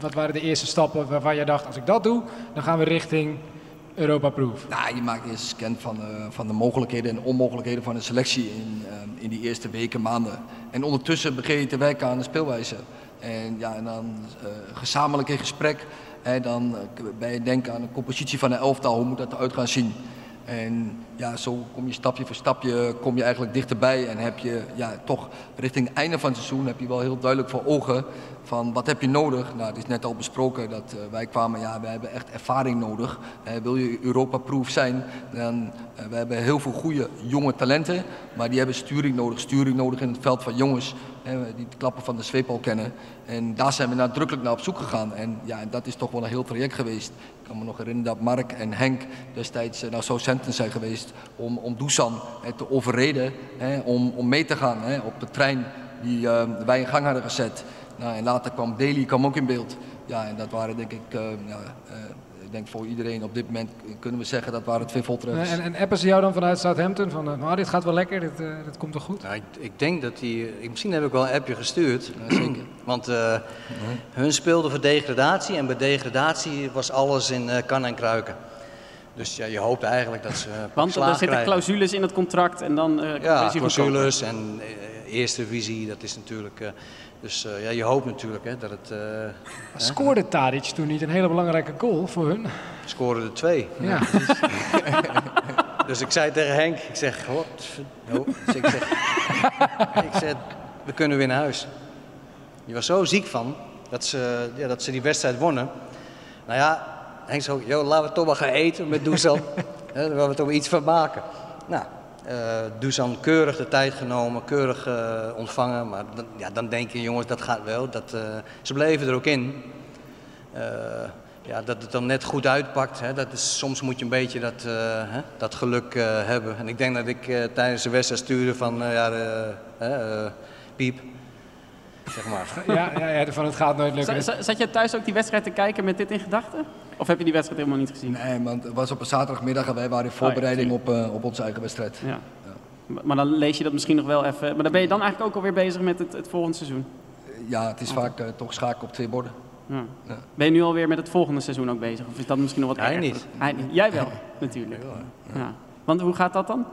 Wat waren de eerste stappen waarvan jij dacht, als ik dat doe, dan gaan we richting Europa-proof? Nou, je maakt eerst een scan van, eh, van de mogelijkheden en onmogelijkheden van de selectie in, eh, in die eerste weken, maanden. En ondertussen begin je te werken aan de speelwijze. En, ja, en dan eh, gezamenlijk in gesprek, hè, dan je denken aan de compositie van een elftal, hoe moet dat eruit gaan zien. En ja, zo kom je stapje voor stapje kom je eigenlijk dichterbij en heb je ja, toch richting het einde van het seizoen heb je wel heel duidelijk voor ogen van wat heb je nodig. Nou, het is net al besproken dat eh, wij kwamen, ja, we hebben echt ervaring nodig. Wil je Europa-proof zijn, dan eh, we hebben heel veel goede jonge talenten, maar die hebben sturing nodig. Sturing nodig in het veld van jongens die klappen van de zweep al kennen. En daar zijn we nadrukkelijk naar op zoek gegaan. En ja, dat is toch wel een heel traject geweest. Ik kan me nog herinneren dat Mark en Henk destijds eh, naar Southampton zijn geweest om, om Dusan te overreden hè, om, om mee te gaan hè, op de trein die eh, wij in gang hadden gezet. Nou, en later kwam Daly kwam ook in beeld. Ja, en dat waren denk ik, eh, ja, eh, ik denk voor iedereen op dit moment kunnen we zeggen dat waren twee voltreffers. En, en appen ze jou dan vanuit Southampton van, nou, dit gaat wel lekker, dit, eh, dit komt wel goed? Nou, ik, ik denk dat die. Misschien heb ik wel een appje gestuurd. zeker. Want eh, hun speelden voor degradatie en bij degradatie was alles in eh, kan en kruiken. Dus ja, je hoopt eigenlijk dat ze. Want er zitten krijgen. clausules in het contract en dan eh Ja, clausules en eerste visie, dat is natuurlijk. Dus eh, ja, je hoopt natuurlijk hè, dat het. eh, hè, Scoorde Tadic toen niet een hele belangrijke goal voor hun? scoren er twee. Ja. Dus ik zei tegen Henk, ik zeg, wat? Oh, dus ik zeg, ik zeg, we kunnen weer naar huis. Die was zo ziek van dat ze, ja, dat ze die wedstrijd wonnen. Nou ja, Henk zei joh, laten we toch maar gaan eten met. Hè, Daar gaan we toch iets van maken. Nou, eh Dusan keurig de tijd genomen, keurig eh, ontvangen. Maar dan, ja, dan denk je, jongens, dat gaat wel. Dat, eh, ze bleven er ook in. Ja, dat het dan net goed uitpakt. Hè, dat is, soms moet je een beetje dat, hè, dat geluk hebben. En ik denk dat ik tijdens de wedstrijd stuurde van, ja, piep. Zeg maar. Ja, ja, ja, van het gaat nooit lukken. Z- Zat je thuis ook die wedstrijd te kijken met dit in gedachten? Of heb je die wedstrijd helemaal niet gezien? Nee, want het was op een zaterdagmiddag en wij waren in voorbereiding op, eh, op onze eigen wedstrijd. Ja. Maar maar dan lees je dat misschien nog wel even. Maar dan ben je dan eigenlijk ook alweer bezig met het, het volgende seizoen. Ja, het is vaak eh, toch schaken op twee borden. Ja. Ja. Ben je nu alweer met het volgende seizoen ook bezig? Of is dat misschien nog wat Hij niet. Hij niet. Jij wel, natuurlijk. Ja. Want hoe gaat dat dan?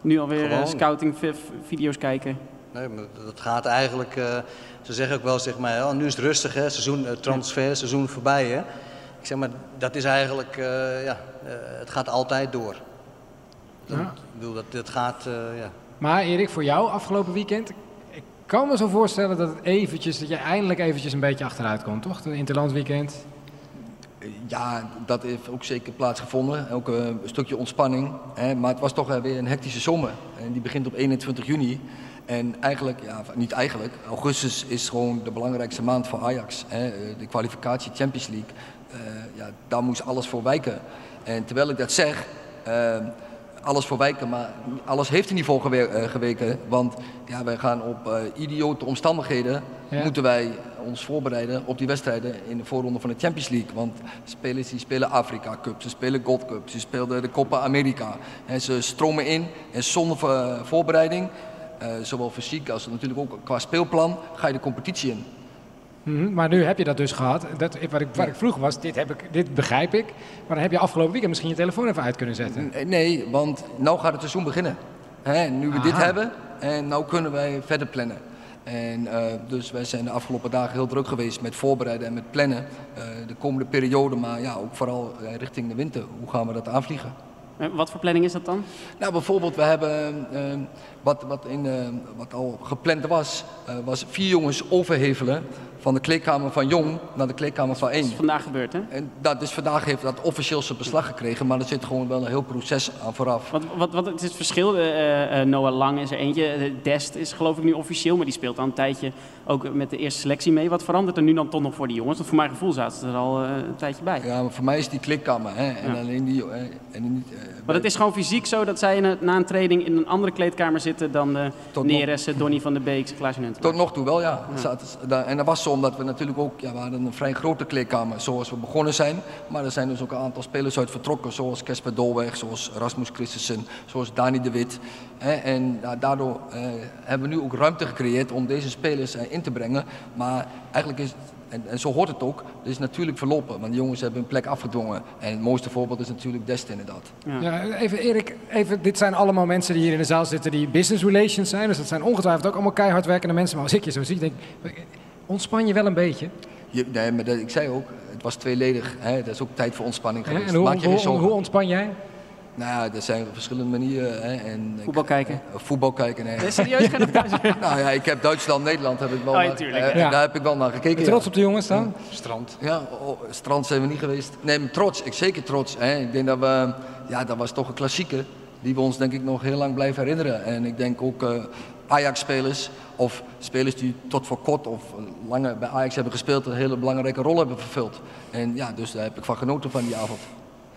Nu alweer Gewoon. scouting, vi- video's kijken. Nee, maar dat gaat eigenlijk, eh, ze zeggen ook wel, zeg maar, oh, nu is het rustig, hè, seizoen, eh, transfer, seizoen voorbij. Hè. Ik zeg maar, dat is eigenlijk, eh, ja, eh, het gaat altijd door. Dat, Ja. Ik bedoel, dat, dat gaat, eh, ja. Maar Erik, voor jou afgelopen weekend, ik kan me zo voorstellen dat het eventjes, dat je eindelijk eventjes een beetje achteruit komt, toch? Het interlandweekend. Ja, dat heeft ook zeker plaatsgevonden. Ook een stukje ontspanning. Hè. Maar het was toch weer een hectische zomer. En die begint op 21 juni. En eigenlijk, ja, niet eigenlijk, augustus is gewoon de belangrijkste maand voor Ajax. Hè. Eh, De kwalificatie Champions League, eh, ja, daar moest alles voor wijken. En terwijl ik dat zeg, eh, alles voor wijken, maar alles heeft er niet voor gewe- geweken. Want ja, wij gaan op eh, idiote omstandigheden, Ja. moeten wij ons voorbereiden op die wedstrijden in de voorronde van de Champions League. Want spelers die spelen Afrika Cup, ze spelen Gold Cup, ze speelden de Copa America. En ze stromen in en zonder voorbereiding, zowel fysiek als natuurlijk ook qua speelplan, ga je de competitie in. Mhm, maar nu heb je dat dus gehad. Dat, wat, ik, wat ik vroeg was, dit, heb ik, dit begrijp ik. Maar dan heb je afgelopen weekend misschien je telefoon even uit kunnen zetten. Nee, want nu gaat het seizoen beginnen. Hè, nu we dit hebben, en nu kunnen wij verder plannen. En eh, dus wij zijn de afgelopen dagen heel druk geweest met voorbereiden en met plannen. eh, de komende periode, maar ja, ook vooral eh, richting de winter. Hoe gaan we dat aanvliegen? Eh, Wat voor planning is dat dan? Nou, bijvoorbeeld, we hebben eh, wat, wat, in, eh, wat al gepland was, eh, was vier jongens overhevelen van de kleedkamer van Jong naar de kleedkamer van 1. Dat is vandaag gebeurd, hè? En dat, dus vandaag heeft dat officieel zijn beslag gekregen, maar er zit gewoon wel een heel proces aan vooraf. Wat, wat, wat is het verschil? Eh, Noah Lang is er eentje. Dest is geloof ik nu officieel, maar die speelt al een tijdje ook met de eerste selectie mee. Wat verandert er nu dan toch nog voor die jongens? Want voor mijn gevoel zaten ze er al een tijdje bij. Ja, maar voor mij is die kleedkamer. Hè, en Ja. alleen die. en niet, Maar het is gewoon fysiek zo dat zij na een training in een andere kleedkamer zitten dan de Tot nog- Neres, eh, Donny van der Beek, Klaas Huntelaar. Tot nog toe wel, ja. En dat was zo omdat we natuurlijk ook, ja, we hadden een vrij grote kleedkamer zoals we begonnen zijn. Maar er zijn dus ook een aantal spelers uit vertrokken, zoals Kesper Dolweg, zoals Rasmus Christensen, zoals Dani de Wit. En daardoor eh, hebben we nu ook ruimte gecreëerd om deze spelers eh, in te brengen. Maar eigenlijk is en, en zo hoort het ook. Het is natuurlijk verlopen, want de jongens hebben hun plek afgedwongen. En het mooiste voorbeeld is natuurlijk Dest inderdaad. Ja, even Erik, even, dit zijn allemaal mensen die hier in de zaal zitten die business relations zijn. Dus dat zijn ongetwijfeld ook allemaal keihard werkende mensen. Maar als ik je zo zie, denk ik, ontspan je wel een beetje. Je, nee, maar dat, ik zei ook, het was tweeledig. Hè? Dat is ook tijd voor ontspanning geweest. En hoe, Maak je geen hoe, zorgen. hoe ontspan jij? Nou ja, er zijn verschillende manieren. Hè? En ik- Voetbal kijken? eh, voetbal kijken, nee. Nee, serieus? Ga je dat thuis? nou ja, ik heb Duitsland, Nederland heb ik wel Oh, ja, naar, tuurlijk, eh, ja. Daar heb ik wel naar gekeken. Ben je trots ja. op de jongens dan? Strand. Ja, oh, strand zijn we niet geweest. Nee, maar trots. Ik zeker trots. Hè. Ik denk dat we, ja, dat was toch een klassieker die we ons denk ik nog heel lang blijven herinneren. En ik denk ook eh, Ajax-spelers of spelers die tot voor kort of langer bij Ajax hebben gespeeld een hele belangrijke rol hebben vervuld. En ja, dus daar heb ik van genoten van die avond.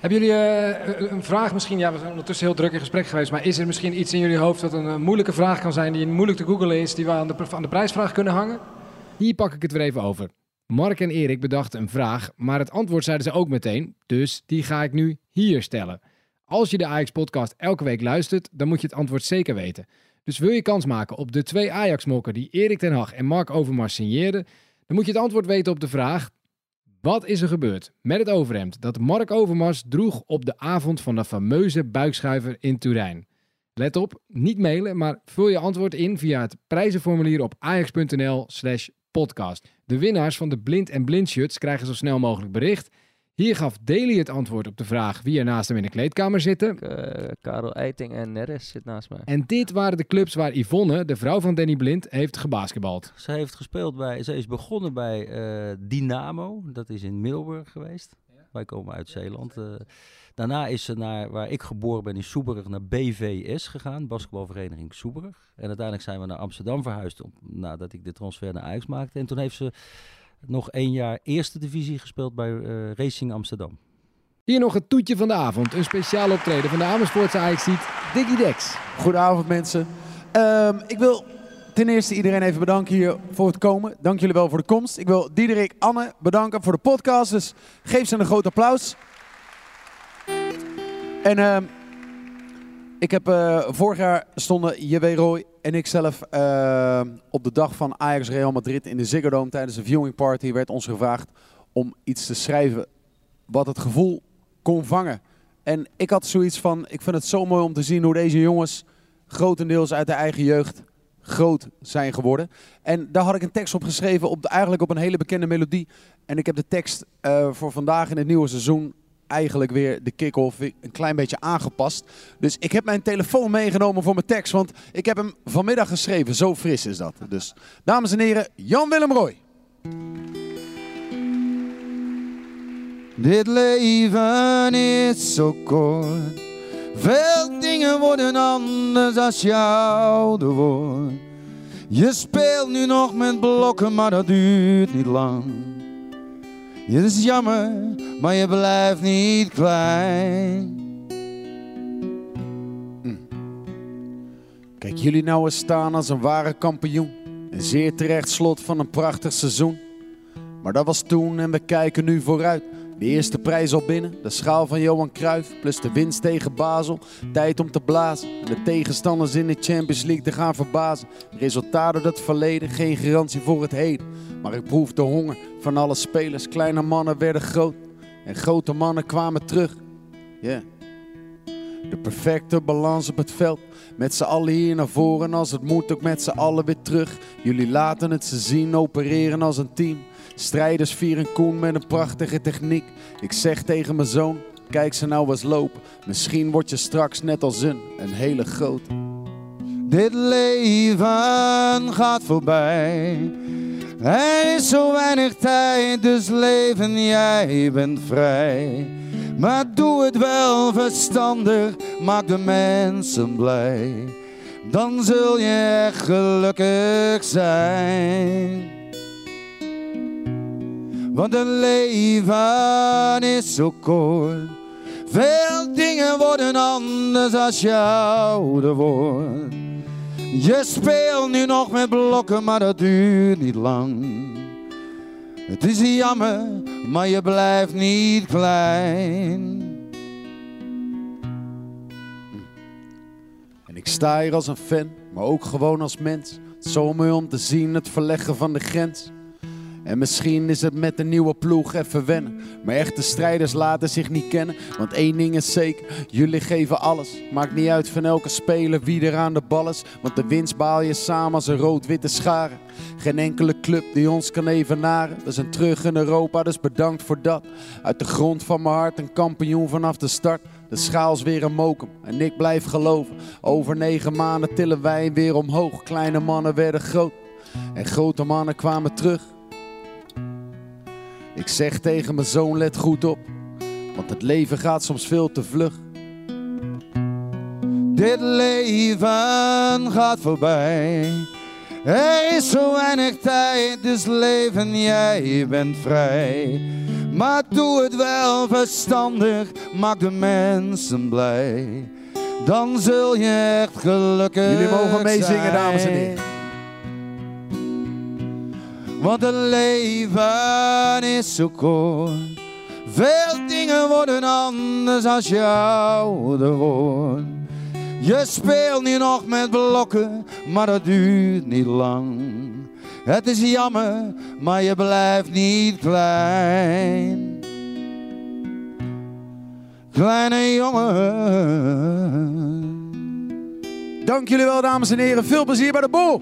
Hebben jullie eh, een vraag misschien? Ja, we zijn ondertussen heel druk in gesprek geweest. Maar is er misschien iets in jullie hoofd dat een eh, moeilijke vraag kan zijn, die moeilijk te googlen is, die we aan de, aan de prijsvraag kunnen hangen? Hier pak ik het weer even over. Mark en Erik bedachten een vraag, maar het antwoord zeiden ze ook meteen. Dus die ga ik nu hier stellen. Als je de Ajax-podcast elke week luistert, dan moet je het antwoord zeker weten. Dus wil je kans maken op de twee Ajax-mokken die Erik ten Hag en Mark Overmars signeerden, dan moet je het antwoord weten op de vraag... Wat is er gebeurd met het overhemd dat Mark Overmars droeg op de avond van de fameuze buikschuiver in Turijn? Let op, niet mailen, maar vul je antwoord in via het prijzenformulier op ajax.nl slash podcast. De winnaars van de blind en blind shirts krijgen zo snel mogelijk bericht. Hier gaf Daly het antwoord op de vraag wie er naast hem in de kleedkamer zitten. Karel Eiting en Neres zit naast mij. En dit waren de clubs waar Yvonne, de vrouw van Danny Blind, heeft gebasketbald. Ze heeft gespeeld bij, ze is begonnen bij eh, Dynamo, dat is in Middelburg geweest. Wij komen uit Zeeland. eh. daarna is ze naar, waar ik geboren ben in Soeburg, naar BVS gegaan, basketbalvereniging Soeburg. En uiteindelijk zijn we naar Amsterdam verhuisd, nadat ik de transfer naar Ajax maakte. En toen heeft ze nog één jaar eerste divisie gespeeld bij eh, Racing Amsterdam. Hier nog het toetje van de avond. Een speciaal optreden van de Amersfoortse Ajax-ziet Diggy Dex. Goedenavond mensen. Ehm, ik wil ten eerste iedereen even bedanken hier voor het komen. Dank jullie wel voor de komst. Ik wil Diederik, Anne bedanken voor de podcast. Dus geef ze een groot applaus. En ehm, ik heb eh, vorig jaar stonden J.W. Roy en ik zelf ehm, op de dag van Ajax Real Madrid in de Ziggo Dome tijdens een viewing party werd ons gevraagd om iets te schrijven wat het gevoel kon vangen. En ik had zoiets van, ik vind het zo mooi om te zien hoe deze jongens grotendeels uit de eigen jeugd groot zijn geworden. En daar had ik een tekst op geschreven, op eigenlijk op een hele bekende melodie. En ik heb de tekst eh, voor vandaag in het nieuwe seizoen eigenlijk weer de kick-off een klein beetje aangepast. Dus ik heb mijn telefoon meegenomen voor mijn tekst, want ik heb hem vanmiddag geschreven. Zo fris is dat. Dus, dames en heren, Jan-Willem Roy. Dit leven is zo kort. Veel dingen worden anders als je ouder wordt. Je speelt nu nog met blokken, maar dat duurt niet lang. Het is jammer, maar je blijft niet klein. Kijk jullie nou eens staan als een ware kampioen. Een zeer terecht slot van een prachtig seizoen. Maar dat was toen en we kijken nu vooruit. De eerste prijs al binnen, de schaal van Johan Cruijff, plus de winst tegen Basel. Tijd om te blazen, de tegenstanders in de Champions League te gaan verbazen. Resultaten uit het verleden, geen garantie voor het heden. Maar ik proef de honger van alle spelers. Kleine mannen werden groot en grote mannen kwamen terug. Yeah. De perfecte balans op het veld. Met z'n allen hier naar voren, als het moet ook met z'n allen weer terug. Jullie laten het ze zien, opereren als een team. Strijders vieren Koen met een prachtige techniek. Ik zeg tegen mijn zoon, kijk ze nou eens lopen. Misschien word je straks net als hun, een hele grote. Dit leven gaat voorbij. Er is zo weinig tijd, dus leven jij bent vrij. Maar doe het wel verstandig, maak de mensen blij. Dan zul je echt gelukkig zijn. Want een leven is zo kort. Veel dingen worden anders als je ouder wordt. Je speelt nu nog met blokken, maar dat duurt niet lang. Het is jammer, maar je blijft niet klein. En ik sta hier als een fan, maar ook gewoon als mens. Zo mooi om te zien het verleggen van de grens. En misschien is het met een nieuwe ploeg even wennen. Maar echte strijders laten zich niet kennen. Want één ding is zeker, jullie geven alles. Maakt niet uit van elke speler wie er aan de bal is. Want de winst baal je samen als een rood-witte scharen. Geen enkele club die ons kan evenaren. We zijn terug in Europa, dus bedankt voor dat. Uit de grond van mijn hart een kampioen vanaf de start. De schaal is weer een mokum en ik blijf geloven. Over negen maanden tillen wij weer omhoog. Kleine mannen werden groot en grote mannen kwamen terug. Ik zeg tegen mijn zoon, let goed op, want het leven gaat soms veel te vlug. Dit leven gaat voorbij. Er is zo weinig tijd, dus leven jij bent vrij. Maar doe het wel verstandig, maak de mensen blij. Dan zul je echt gelukkig Jullie mogen meezingen, zijn. dames en heren. Want het leven is zo kort. Veel dingen worden anders als je ouder wordt. Je speelt nu nog met blokken, maar dat duurt niet lang. Het is jammer, maar je blijft niet klein. Kleine jongen. Dank jullie wel, dames en heren. Veel plezier bij de bol.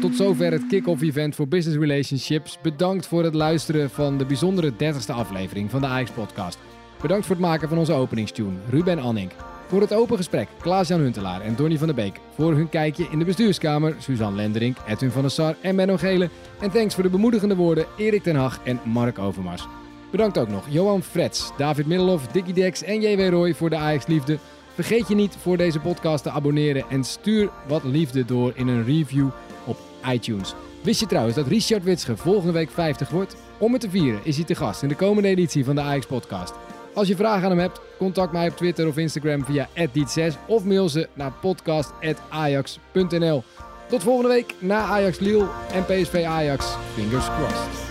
Tot zover het kick-off event voor Business Relationships. Bedankt voor het luisteren van de bijzondere 30ste aflevering van de Ajax Podcast. Bedankt voor het maken van onze openingstune, Ruben Anning. Voor het open gesprek, Klaas-Jan Huntelaar en Donny van der Beek. Voor hun kijkje in de bestuurskamer, Suzanne Lenderink, Edwin van der Sar en Menno Gele. En thanks voor de bemoedigende woorden, Erik ten Hag en Mark Overmars. Bedankt ook nog Johan Frets, David Middelhoff, Dickie Dex en JW Roy voor de Ajax-liefde. Vergeet je niet voor deze podcast te abonneren en stuur wat liefde door in een review iTunes. Wist je trouwens dat Richard Witsche volgende week 50 wordt? Om het te vieren is hij te gast in de komende editie van de Ajax Podcast. Als je vragen aan hem hebt, contact mij op Twitter of Instagram via @diet6 of mail ze naar podcast@ajax.nl. Tot volgende week na Ajax Liel en PSV Ajax. Fingers crossed.